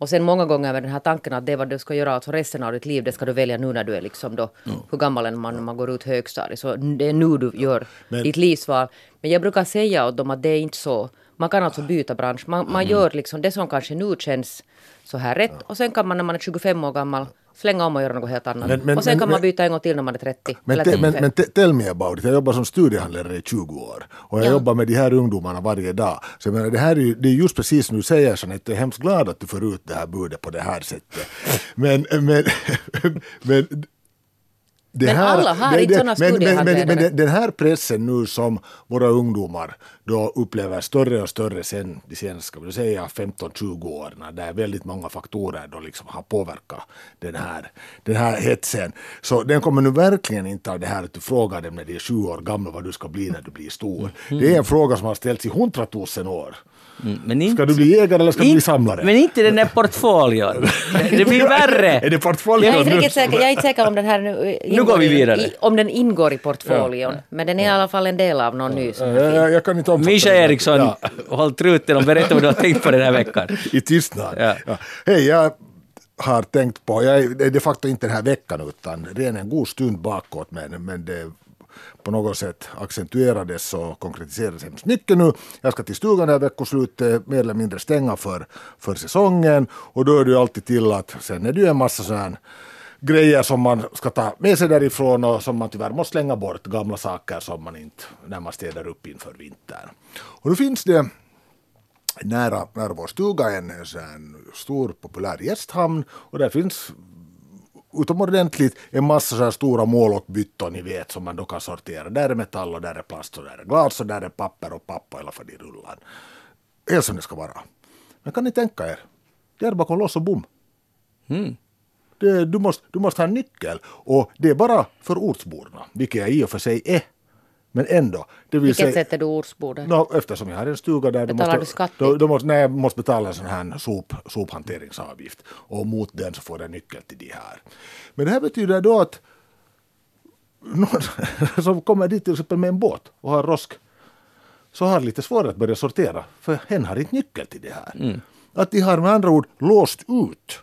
Och sen många gånger med den här tanken att det är vad du ska göra alltså resten av ditt liv, det ska du välja nu när du är liksom då, hur gammal är man när man går ut högstadiet, så det är nu du gör Men- ditt livsval. Men jag brukar säga åt dem att det är inte så. Man kan alltså byta bransch, man, man gör liksom det som kanske nu känns så här rätt. Och sen kan man när man är 25 år gammal slänga om och göra något helt annat. Men- men- och sen men- kan man byta en gång till när man är 30. Men, te, men, 35. men te, tell me about it. Jag jobbar som studiehandledare i 20 år. Och jag Ja. jobbar med de här ungdomarna varje dag. Så jag menar, det här är ju det är just precis som du säger Jeanette. Jag är hemskt glad att du får ut det här budet på det här sättet. Men, men, men det Men alla har inte såna men, men, men, studiehandledare. den- här pressen nu som våra ungdomar då upplever större och större sen de senaste ska vi säga 15-20 åren där väldigt många faktorer då liksom har påverkat den här, den här hetsen. Så den kommer nu verkligen inte av det här att du frågar dem när de är sju år gamla vad du ska bli när du blir stor. Det är en fråga som har ställts i hundratusen år. Mm, Men inte, Ska du bli jägare eller ska du bli samlare? Men inte den där portföljen. Det blir värre. Är det portföljen Jag är, inte nu? riktigt säker, jag är inte säker om den här nu ingår går vi vidare. I, om den ingår i portföljen. Men den är i alla fall en del av någon ny. Är Jag, fin. jag, jag kan inte omfatta Mischa det. Eriksson, Ja. håll truten och berätta vad du har tänkt på den här veckan. i tystnad. Ja. Ja. Hej, jag har tänkt på, jag är, det är de facto inte den här veckan utan redan en god stund bakåt men, men det på något sätt accentuerades och konkretiserades hemskt mycket nu. Jag ska till stugan det här veckoslutet mer eller mindre stänga för, för säsongen och då är det ju alltid till att sen är det ju en massa sådana grejer som man ska ta med sig därifrån och som man tyvärr måste slänga bort, gamla saker som man inte, när man städar upp inför vintern. Och nu finns det nära, nära vår stuga en, en stor populär gästhamn och där finns utomordentligt en massa så här stora mål och byttor ni vet som man då kan sortera. Där är metall och där är plast och där är glas och där är papper och pappa i alla fall i rullar. Helt som det ska vara. Men kan ni tänka er, det är bakom lås och bom. Det, du, måste, du måste ha en nyckel och det är bara för ortsborna, vilket jag i och för sig är. Men ändå. Det vill Vilket säga, sätt är du ortsbordet? No, eftersom jag har en stuga där Betalar måste, du skatt då, då måste, nej, jag måste betala en sån här sop, sophanteringsavgift och mot den så får jag nyckel till de här. Men det här betyder då att någon som kommer dit till exempel med en båt och har rosk så har lite svårare att börja sortera för hen har inte nyckel till det här. Mm. Att de har med andra ord låst ut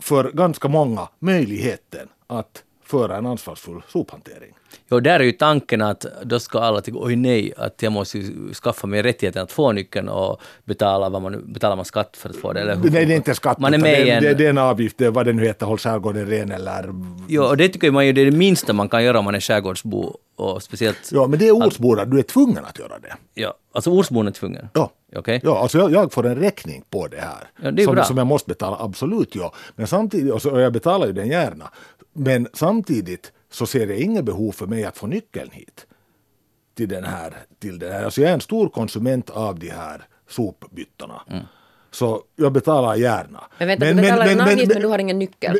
för ganska många möjligheten att föra en ansvarsfull sophantering. Jo, där är ju tanken att då ska alla tycka oj nej, att jag måste skaffa mig rättigheten att få nyckeln och betala vad man betalar man skatt för att få det? Eller hur? Nej, det är inte skatt. Man är med det, en... det, det är en avgift, det är vad det nu heter, Håll skärgården ren eller... Jo, och det tycker man ju det är det minsta man kan göra om man är skärgårdsbo och speciellt... Ja, men det är ortsbor, du är tvungen att göra det. Ja, alltså ortsbon är tvungen. Ja. Okej. Ja, alltså jag, jag får en räkning på det här. Ja, det som, som jag måste betala, absolut ja. Men samtidigt, och, så, och jag betalar ju den gärna. Men samtidigt så ser jag inget behov för mig att få nyckeln hit. Till den här, till den här. Alltså jag är en stor konsument av de här sopbyttorna. Mm. Så jag betalar gärna. Men vänta, du betalar en avgift men du har ingen nyckel.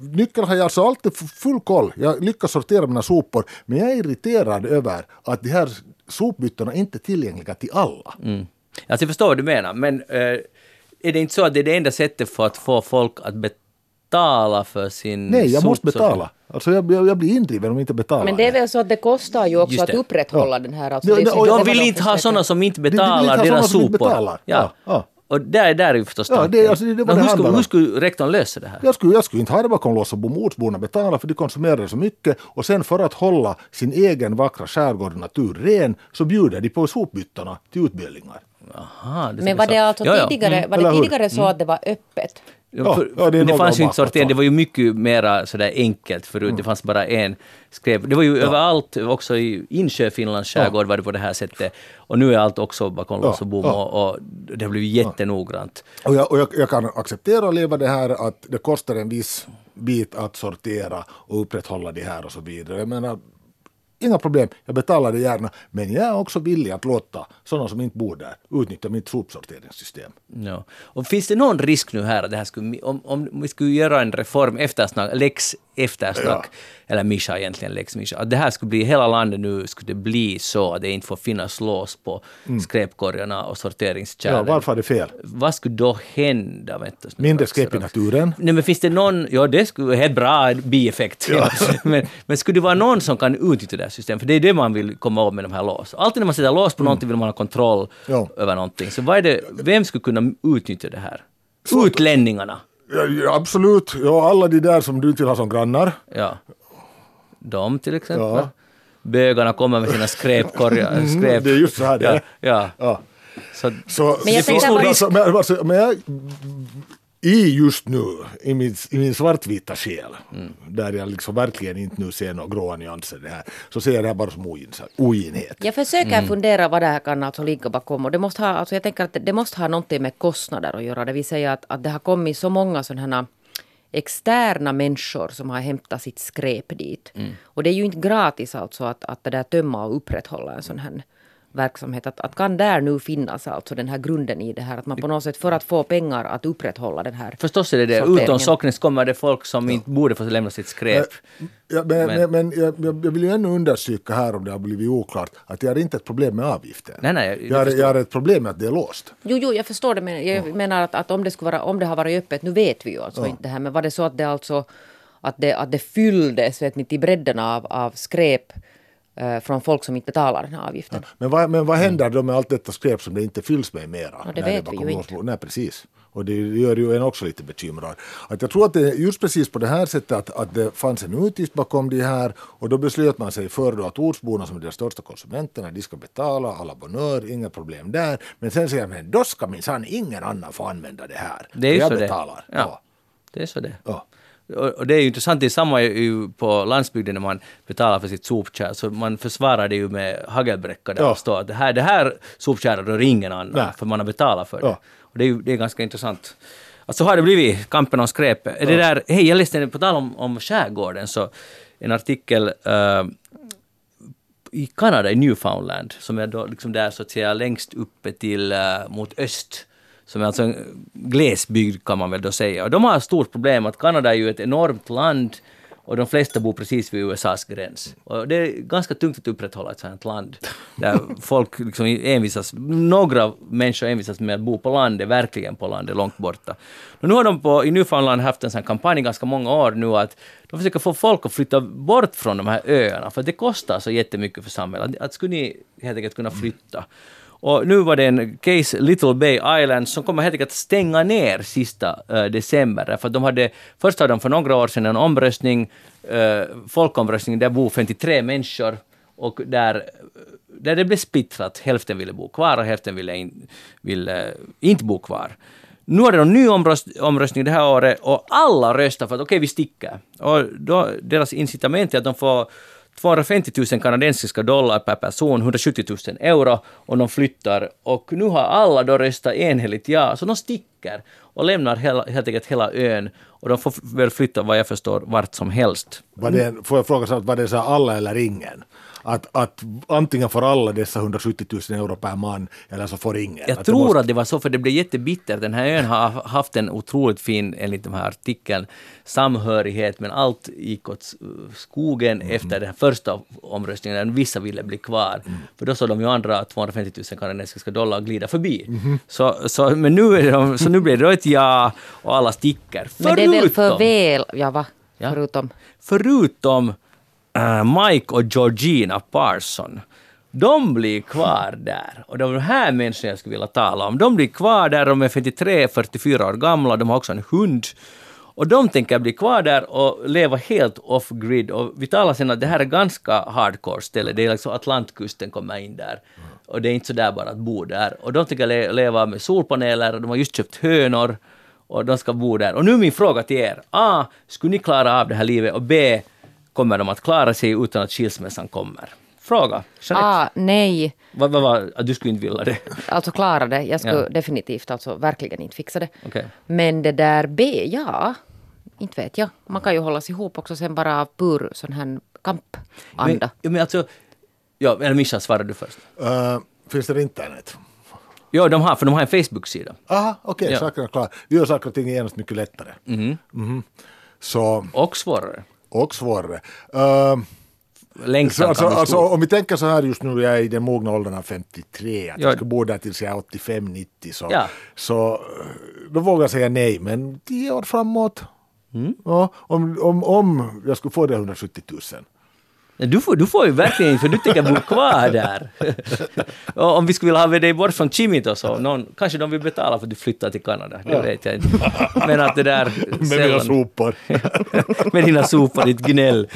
Nyckeln har jag alltså alltid full koll. Jag lyckas sortera mina sopor. Men jag är irriterad över att de här sopbyttorna inte är tillgängliga till alla. Mm. Alltså jag förstår vad du menar, men eh, är det inte så att det är det enda sättet för att få folk att betala för sin Nej, jag måste betala. Alltså jag, jag, jag blir indriven om jag inte betalar. Men det är väl så att det kostar ju också att det. upprätthålla den här. Alltså Ja, det är ja, så och inte jag det vill var inte ha sådana som inte betalar sådana deras som inte sopor. betalar. Ja. Ja, ja. Och där, där är ju förstås Ja, det är- alltså, det det hur, skulle, hur skulle rektorn lösa det här? Jag skulle, jag skulle inte ha det bakom lås och bom. Ortsborna betalar för de konsumerar så mycket och sen för att hålla sin egen vackra skärgård och natur ren så bjuder de på sopbyttorna till utbildningar. Aha, det Men var det alltså Ja, ja. tidigare, var eller det tidigare så att det var öppet? Ja, för, Ja, ja, det det, fanns ju inte sortering, det var ju mycket mera sådär enkelt förut. Mm. Det fanns bara en skräp. Det var ju överallt, också i Insjö, Finlands skärgård var det på det här sättet. Och nu är allt också bakom lås och bom ja. och, och det har blivit jättenoggrant. Och jag, och jag, jag kan acceptera och leva det här att det kostar en viss bit att sortera och upprätthålla det här och så vidare. Jag menar, inga problem, jag betalar det gärna. Men jag är också villig att låta sådana som inte bor där utnyttja mitt sopsorteringssystem. Ja. Och finns det någon risk nu här att det här skulle, om, om vi skulle göra en reform, eftersnack, lex eftersnack, eller Mischa egentligen, lex Mischa, att det här skulle bli, hela landet nu skulle det bli så att det inte får finnas lås på skräpkorgarna och Ja, sorteringskärlen. varför är det fel? Vad skulle då hända? Vänta, Mindre skräp i naturen. Nej men finns det någon, ja det skulle vara helt bra bieffekt. men, men skulle det vara någon som kan utnyttja det här systemet? För det är det man vill komma åt med de här lås. Alltid när man sätter lås på någonting vill man ha kontroll Ja. över någonting. Så vad är det, vem skulle kunna utnyttja det här? Utlänningarna. Ja, ja, absolut, ja, alla de där som du inte vill ha som grannar. Ja. De till exempel. Ja. Bögarna kommer med sina skräpkorgar. Skräp. det är just så här det ja, är. ja. Ja. Så, Så, Men jag tänker så- bara- alltså, men, alltså, men jag, i just nu, i min, i min svartvita själ, mm. där jag liksom verkligen inte nu ser några gråa nyanser det här, så ser jag det här bara som oginhet. Jag försöker mm. fundera vad det här kan alltså ligga bakom och det måste ha, alltså jag tänker att det måste ha någonting med kostnader att göra, det vill säga att, att det har kommit så många sådana externa människor som har hämtat sitt skräp dit. Mm. Och det är ju inte gratis alltså att, att det där tömma och upprätthålla en sån här verksamhet. Att, att kan där nu finnas alltså den här grunden i det här att man på något sätt för att få pengar att upprätthålla den här Förstås är det det. Utom Socknes kommer det folk som ja. inte borde få lämna sitt skräp. Ja, men, men, men jag, jag, vill ju ännu undersöka här om det har blivit oklart att jag har inte ett problem med avgiften. Nej, nej, jag, jag, har, jag har ett problem med att det är låst. Jo, jo, jag förstår det men jag ja. menar att, att om, det skulle vara, om det har varit öppet, nu vet vi ju alltså ja. inte det här, men var det så att det alltså att det, att det fylldes vet ni, till bredden av, av skräp från folk som inte betalar den här avgiften. Ja, men, vad, men vad händer då med allt detta skräp som det inte fylls med mera? Ja, det vet det vi ju inte. Nej, precis. Och det gör ju en också lite bekymrad. Att jag tror att det är just precis på det här sättet att, att det fanns en utgift bakom det här och då beslöt man sig för då att ortsborna som är de största konsumenterna, de ska betala alla bonör, inga problem där. Men sen säger man, då ska minsann ingen annan få använda det här. Det är ju så betalar. det. Ja. ja. Det är så det. Ja. Och det är ju intressant, det är samma ju på landsbygden när man betalar för sitt sopkärl, så man försvarar det ju med hagelbräcka där ja. och står att det här, det här sopkärlet rör ingen annan, Nej. för man har betalat för det. Ja. Och det är ju det är ganska intressant. Alltså har det blivit kampen om skräpet. Ja. Det där, hej, jag läste, på tal om, om skärgården, så en artikel uh, i Kanada, i Newfoundland, som är då liksom där så att säga längst uppe till uh, mot öst som är alltså en glesbygd kan man väl då säga. Och de har ett stort problem att Kanada är ju ett enormt land och de flesta bor precis vid USAs gräns. Och det är ganska tungt att upprätthålla ett sådant land där folk liksom envisas, några människor envisas med att bo på landet, verkligen på landet, långt borta. Och nu har de på, i Newfoundland haft en sån kampanj i ganska många år nu att de försöker få folk att flytta bort från de här öarna, för det kostar så jättemycket för samhället. Att, att skulle ni helt enkelt kunna flytta? Och nu var det en case, Little Bay Island, som kommer helt enkelt att stänga ner sista uh, december. För de hade, först hade de för några år sedan en omröstning, uh, folkomröstning, där bor 53 människor och där, eh, där det blev splittrat. Hälften ville bo kvar och hälften ville, in, ville inte bo kvar. Nu har det en ny omröstning det här året och alla röstar för att okej, okay, vi sticker. Och då, deras incitament är att de får 250 000 kanadensiska dollar per person, 170 000 euro, och de flyttar. Och nu har alla då röstat enhälligt ja, så de sticker och lämnar hela, helt enkelt hela ön. Och de får väl flytta, vad jag förstår, vart som helst. Var det, får jag fråga, så var det så alla eller ingen? Att, att antingen får alla dessa 170 000 euro per man eller så får ingen. Jag att tror måste... att det var så, för det blev jättebittert. Den här ön har haft en otroligt fin, enligt den här artikeln, samhörighet, men allt gick åt skogen mm. efter den första omröstningen, där vissa ville bli kvar. Mm. För då såg de ju andra 250 000 kanadensiska dollar glida förbi. Mm. Så, så, men nu, är de, så nu blir det ett ja och alla sticker. Förutom, men det är väl för väl, ja va? Ja. Förutom? Förutom Eh, Mike och Georgina Parson. De blir kvar där. Och de här människorna jag skulle vilja tala om, de blir kvar där, de är 53-44 år gamla, de har också en hund. Och de tänker bli kvar där och leva helt off-grid. Och vi talar sen att det här är ganska hardcore ställe, det är liksom Atlantkusten kommer in där. Och det är inte så där bara att bo där. Och de tänker leva med solpaneler, och de har just köpt hönor och de ska bo där. Och nu är min fråga till er. A. Skulle ni klara av det här livet? Och B kommer de att klara sig utan att skilsmässan kommer? Fråga. Jeanette. Ah, nej. Vad var, va, va, du skulle inte vilja det? Alltså klara det. Jag skulle ja. definitivt alltså verkligen inte fixa det. Okay. Men det där B, ja. Inte vet jag. Man kan ju hållas ihop också sen bara av pur sån här kampanda. Men, men alltså, ja, eller Mischa, svarar du först. Uh, finns det internet? Ja, de har, för de har en Facebook-sida. Aha, okej, okay, ja. sakerna är klara. Vi gör saker och ting genast mycket lättare. Mm. Mm. Så, och svårare och svårare. Uh, Längtan alltså, alltså, om vi tänker så här just nu, jag är i den mogna åldern av 53, att ja. jag ska bo där tills jag är 85-90, så, ja. så eh, då vågar jag säga nej, men tio år framåt, mm. ja, om, om, om jag skulle få det 170 000, Du får, du får ju verkligen för du tänker bo kvar där. och om vi skulle vilja ha dig bort från Chimito så någon, kanske de vill betala för att du flyttar till Kanada. Det vet jag inte. Men att det där... Med mina sopor. med dina sopor, ditt gnäll.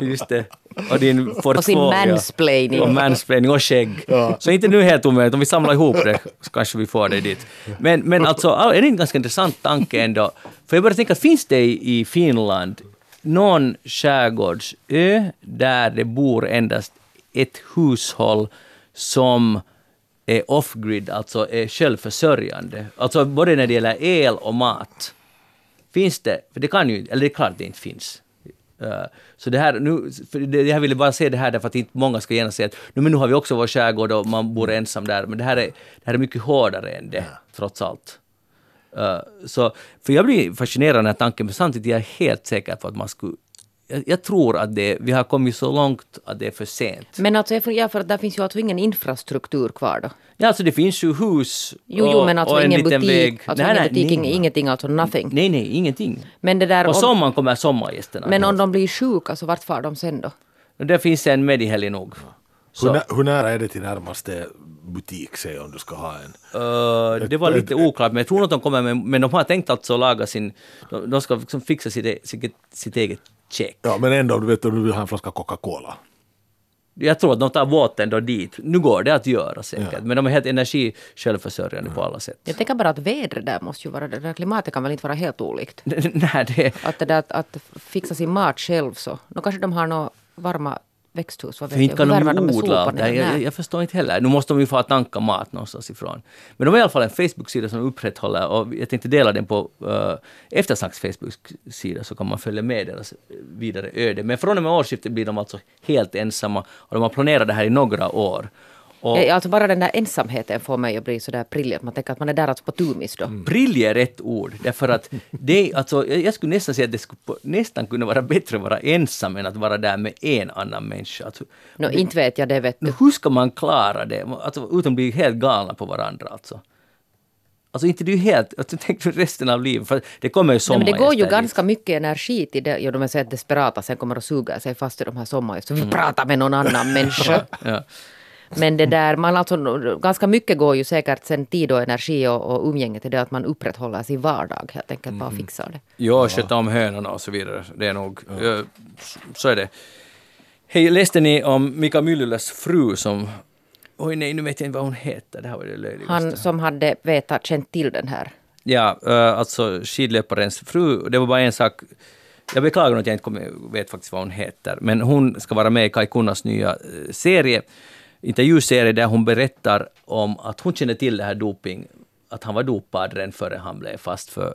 Just det. Och din Och sin mansplaining. Och mansplaining och skägg. Ja. Så inte nu helt omöjligt, om vi samlar ihop det så kanske vi får dig dit. Men, men alltså, är det en ganska intressant tanke ändå? För jag började tänka, finns det i Finland någon skärgårdsö där det bor endast ett hushåll som är off-grid, alltså är självförsörjande? Alltså både när det gäller el och mat. Finns det? För det kan ju, eller det är klart det inte finns. Uh, så det här, nu, det, jag ville bara säga det här därför att inte många ska gärna säga att nu, men nu har vi också vår skärgård och man bor ensam där, men det här är, det här är mycket hårdare än det, trots allt. Uh, så, för jag blir fascinerad av den här tanken, men samtidigt är jag helt säker på att man skulle jag, jag tror att det, vi har kommit så långt att det är för sent. Men alltså, funderar för att där finns ju alltså ingen infrastruktur kvar då. Ja, alltså det finns ju hus Jo, jo, men alltså och en ingen liten butik, väg. alltså Nej, ingen nej, butik, nej. ing- ingenting, alltså nothing. Nej, nej, ingenting. Men det där, om, sommaren kommer sommargästerna. men om de blir sjuka, så vart far de sen då? Och Där finns en Mediheli nog. Hur, nä, hur nära är det till närmaste butik, säg om du ska ha en? eh, det var ett- lite oklart, men jag tror att de kommer med, men de har tänkt alltså laga sin, de, de ska liksom fixa sitt, e- sitt, sitt eget check. Ja, men ändå, du vet om du vill ha en flaska Coca-Cola. Jag tror att de tar båten då dit. Nu går det att göra säkert, men de är helt energisjälvförsörjande på alla sätt. Jag tänker bara att vädret där måste ju vara, det där klimatet kan väl inte vara helt olikt? Nej, det, Att det där att, att fixa sin mat själv så, då kanske de har några varma växthus, vad vet För inte jag. kan Hur de odla här. jag, jag, Nej. jag förstår inte heller. Nu måste de ju få tanka mat någonstans ifrån. Men de har i alla fall en Facebook-sida som upprätthåller och jag tänkte dela den på uh, Eftersnacks Facebook-sida så kan man följa med deras vidare öde. Men från och med årsskiftet blir de alltså helt ensamma och de har planerat det här i några år. Och Alltså bara den där ensamheten får mig att bli sådär prillig, att man tänker att man är där alltså på tumis då. Prillig är rätt ord, därför att det, alltså, jag skulle nästan säga att det skulle nästan kunna vara bättre att vara ensam än att vara där med en annan människa. Alltså, Nå, inte vet jag det vet du. Men hur ska man klara det? Alltså, utan att bli helt galna på varandra alltså. Alltså inte det är ju helt, alltså, tänk resten av livet, för det kommer ju Nej, men det går ju ganska mycket energi till det. De är så desperata, sen kommer att suga sig fast i de här sommargästerna. Så vi pratar med någon annan människa. dit. Ja. Men det där, man alltså, ganska mycket går ju säkert sen tid och energi och, och umgänge till det att man upprätthåller sin vardag helt enkelt, bara fixar det. Ja, sköta om hönorna och så vidare. Det är nog, ja, så är det. Hej, läste ni om Mika Myllyläs fru som, oj nej, nu vet jag inte vad hon heter, det här var det löjligaste. Han som hade vetat, känt till den här. Ja, alltså skidlöparens fru. Det var bara en sak. Jag beklagar att jag inte vet faktiskt vad hon heter, men hon ska vara med i Kai Kunnas nya eh, serie, intervjuserie där hon berättar om att hon kände till det här doping, att han var dopad redan före han blev fast för,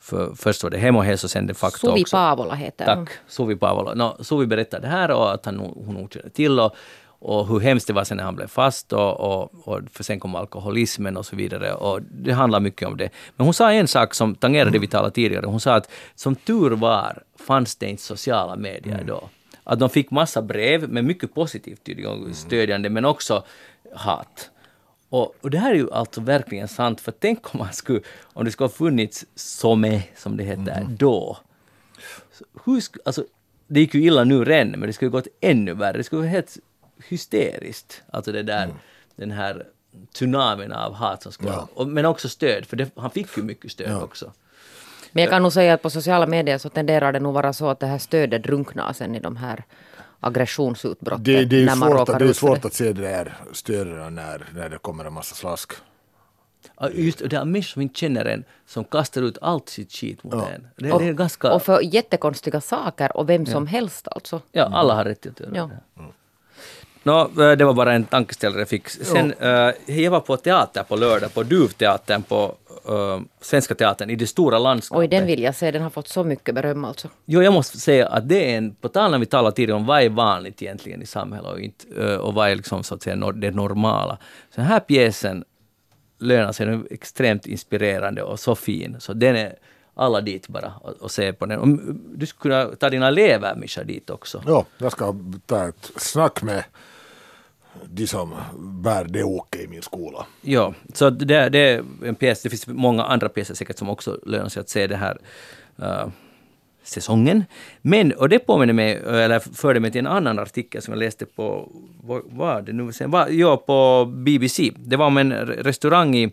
för först var det Hem och hälsa, sen de facto Suvi också. Paavola heter hon. Tack, Suvi Paavola. No, Suvi berättade det här och att han, hon nog kände till och, och hur hemskt det var sen när han blev fast och, och, och för sen kom alkoholismen och så vidare och det handlar mycket om det. Men hon sa en sak som tangerade det vi talade tidigare. Hon sa att som tur var fanns det inte sociala medier då. Att de fick massa brev med mycket positivt tydligen, stödjande men också hat. Och, och det här är ju alltså verkligen sant, för tänk om man skulle, om det skulle ha funnits SOME, som det heter, då. Så Hur sk- alltså, det gick ju illa nu redan, men det skulle gått ännu värre. Det skulle vara helt hysteriskt. Alltså det där, den här tsunamin av hat som skulle... Ja. Och, men också stöd, för det, han fick ju mycket stöd också. Men jag kan nog säga att på sociala medier så tenderar det nog vara så att det här stödet drunknar sen i de här aggressionsutbrotten. Det, det är ju när man svårt, att, det är svårt det. att se det där stöden när, när det kommer en massa slask. Ja, Just det, är människor som inte känner en, som kastar ut allt sitt skit mot Ja. en. Det, det är ganska... Och för jättekonstiga saker och vem som helst alltså. Ja, alla har rätt att göra Ja. det. Nå, eh, det var bara en tankeställare jag fick. Sen, eh, jag var på teater på lördag, på Duvteatern på eh, Svenska Teatern i det stora landskapet. Oj, den vill jag se. Den har fått så mycket beröm alltså. Jo, jag måste säga att det är en, på tal när vi talar tidigare om vad är vanligt egentligen i samhället och, inte, och vad är liksom så att säga det normala. Så den här pjäsen lönar sig, den är extremt inspirerande och så fin, så den är alla dit bara och, och se på den. Om, du skulle kunna ta dina elever, Mischa, dit också. Ja, jag ska ta ett snack med de som bär det åket i min skola. Ja, så det, det är en pjäs, det finns många andra pjäser säkert som också lönar sig att se det här uh, säsongen. Men, och det påminner mig, eller förde mig till en annan artikel som jag läste på, vad var det nu sen, var, ja, på BBC. Det var om en restaurang i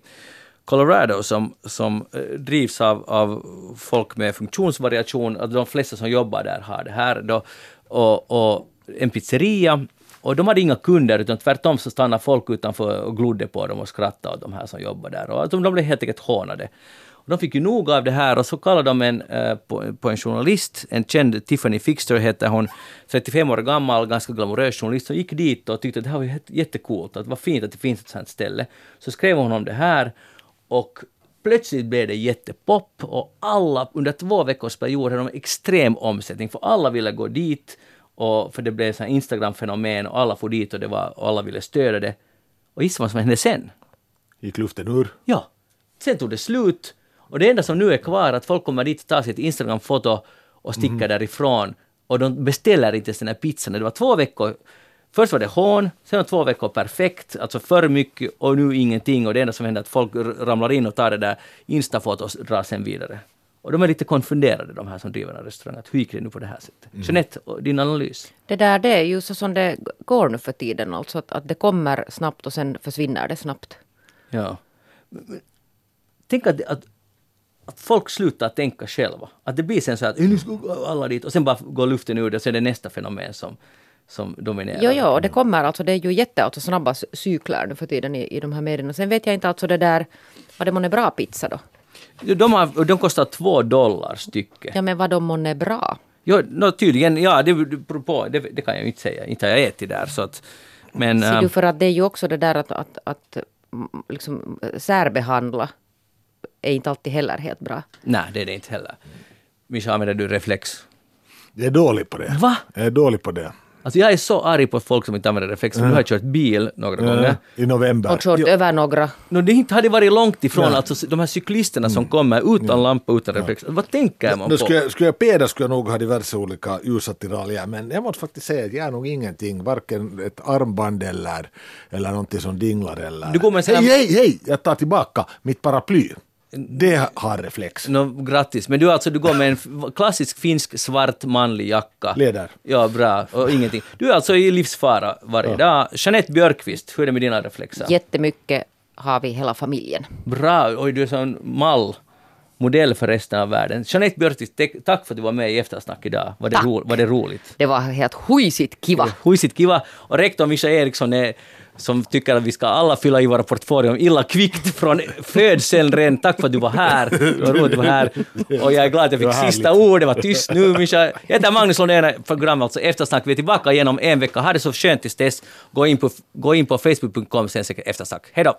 Colorado som, som eh, drivs av, av folk med funktionsvariation, att de flesta som jobbar där har det här då, och, och en pizzeria och de hade inga kunder, utan tvärtom så stannade folk utanför och glodde på dem och skrattade åt de här som jobbade där. Och alltså, de blev helt enkelt hånade. Och de fick ju nog av det här och så kallade de en, eh, på, på, en journalist, en känd Tiffany Fixter heter hon, 35 år gammal, ganska glamorös journalist, som gick dit och tyckte att det här var jättecoolt, att vad fint att det finns ett sånt ställe. Så skrev hon om det här och plötsligt blev det jättepop och alla under två veckors period hade de extrem omsättning, för alla ville gå dit och för det blev ett Instagram-fenomen och alla får dit och, det var, och alla ville stödja det. Och gissa vad som hände sen? Gick luften ur? Ja. Sen tog det slut. Och det enda som nu är kvar är att folk kommer dit och tar sitt Instagram-foto och sticker mm. därifrån. Och de beställer inte ens den här pizzan. Det var två veckor. Först var det hån, sen var två veckor perfekt, alltså för mycket och nu ingenting. Och det enda som händer är att folk ramlar in och tar det där Insta-fotot och drar sen vidare. Och de är lite konfunderade, de här som driver en restaurang. Att hur gick det nu på det här sättet? Mm. Jeanette, din analys? Det där det är ju så som det går nu för tiden. Alltså att, att det kommer snabbt och sen försvinner det snabbt. Ja. Tänk att, att, att folk slutar tänka själva. Att det blir sen så att nu ska alla dit och sen bara går luften ur det och så är det nästa fenomen som, som dominerar. Jo, jo, det kommer alltså. Det är ju jätte alltså, snabba cykler nu för tiden i, i de här medierna. Sen vet jag inte alltså det där, var det månne bra pizza då? De, har, de kostar två dollar stycket. Ja, men vad de månne bra? Jo, no, tydligen, ja, det beror på. Det, det, kan jag inte säga. Inte har jag ätit där. Så att, men, Ser du, för att det är ju också det där att, att, att liksom, särbehandla är inte alltid heller helt bra. Nej, det är det inte heller. Mischa, använder du reflex? Jag är dålig på det. Va? Jag är dålig på det. Alltså jag är så arg på folk som inte använder reflex. Mm. Du har kört bil några mm. gånger. I november. Och kört över några. No, det inte hade varit långt ifrån ja. alltså, de här cyklisterna som mm. kommer utan ja. lampa, utan reflex. Ja. Vad tänker man på? Skulle jag, skulle jag peda skulle jag nog ha diverse olika ljusattiraljer. Men jag måste faktiskt säga att jag är nog ingenting. Varken ett armband eller, eller någonting som dinglar eller... Du går med hej, hej, hej! Jag tar tillbaka mitt paraply. Det har reflex. No, grattis. Men du alltså, du går med en klassisk finsk svart manlig jacka. Läder. Ja, bra. Och ingenting. Du är alltså i livsfara varje ja. dag. Jeanette Björkqvist, hur är det med dina reflexer? Jättemycket har vi hela familjen. Bra. Oj, du är sån mall modell för resten av världen. Jeanette Björkqvist, tack för att du var med i Eftersnack idag. Var det, ro, var det roligt? Det var helt huisigt kiva. Huisigt kiva. Och rektor Mischa Eriksson är som tycker att vi ska alla fylla i våra portföljer illa kvickt från födseln redan. Tack för att du var här. Det var roligt att du var här. Och jag är glad att jag fick sista ordet. Det var tyst nu, Mischa. Jag heter Magnus Lundén, programmet alltså Eftersnack. Vi är tillbaka igen om en vecka. Ha det så skönt tills dess. Gå in på, gå in på facebook.com sen eftersnack. Hej då!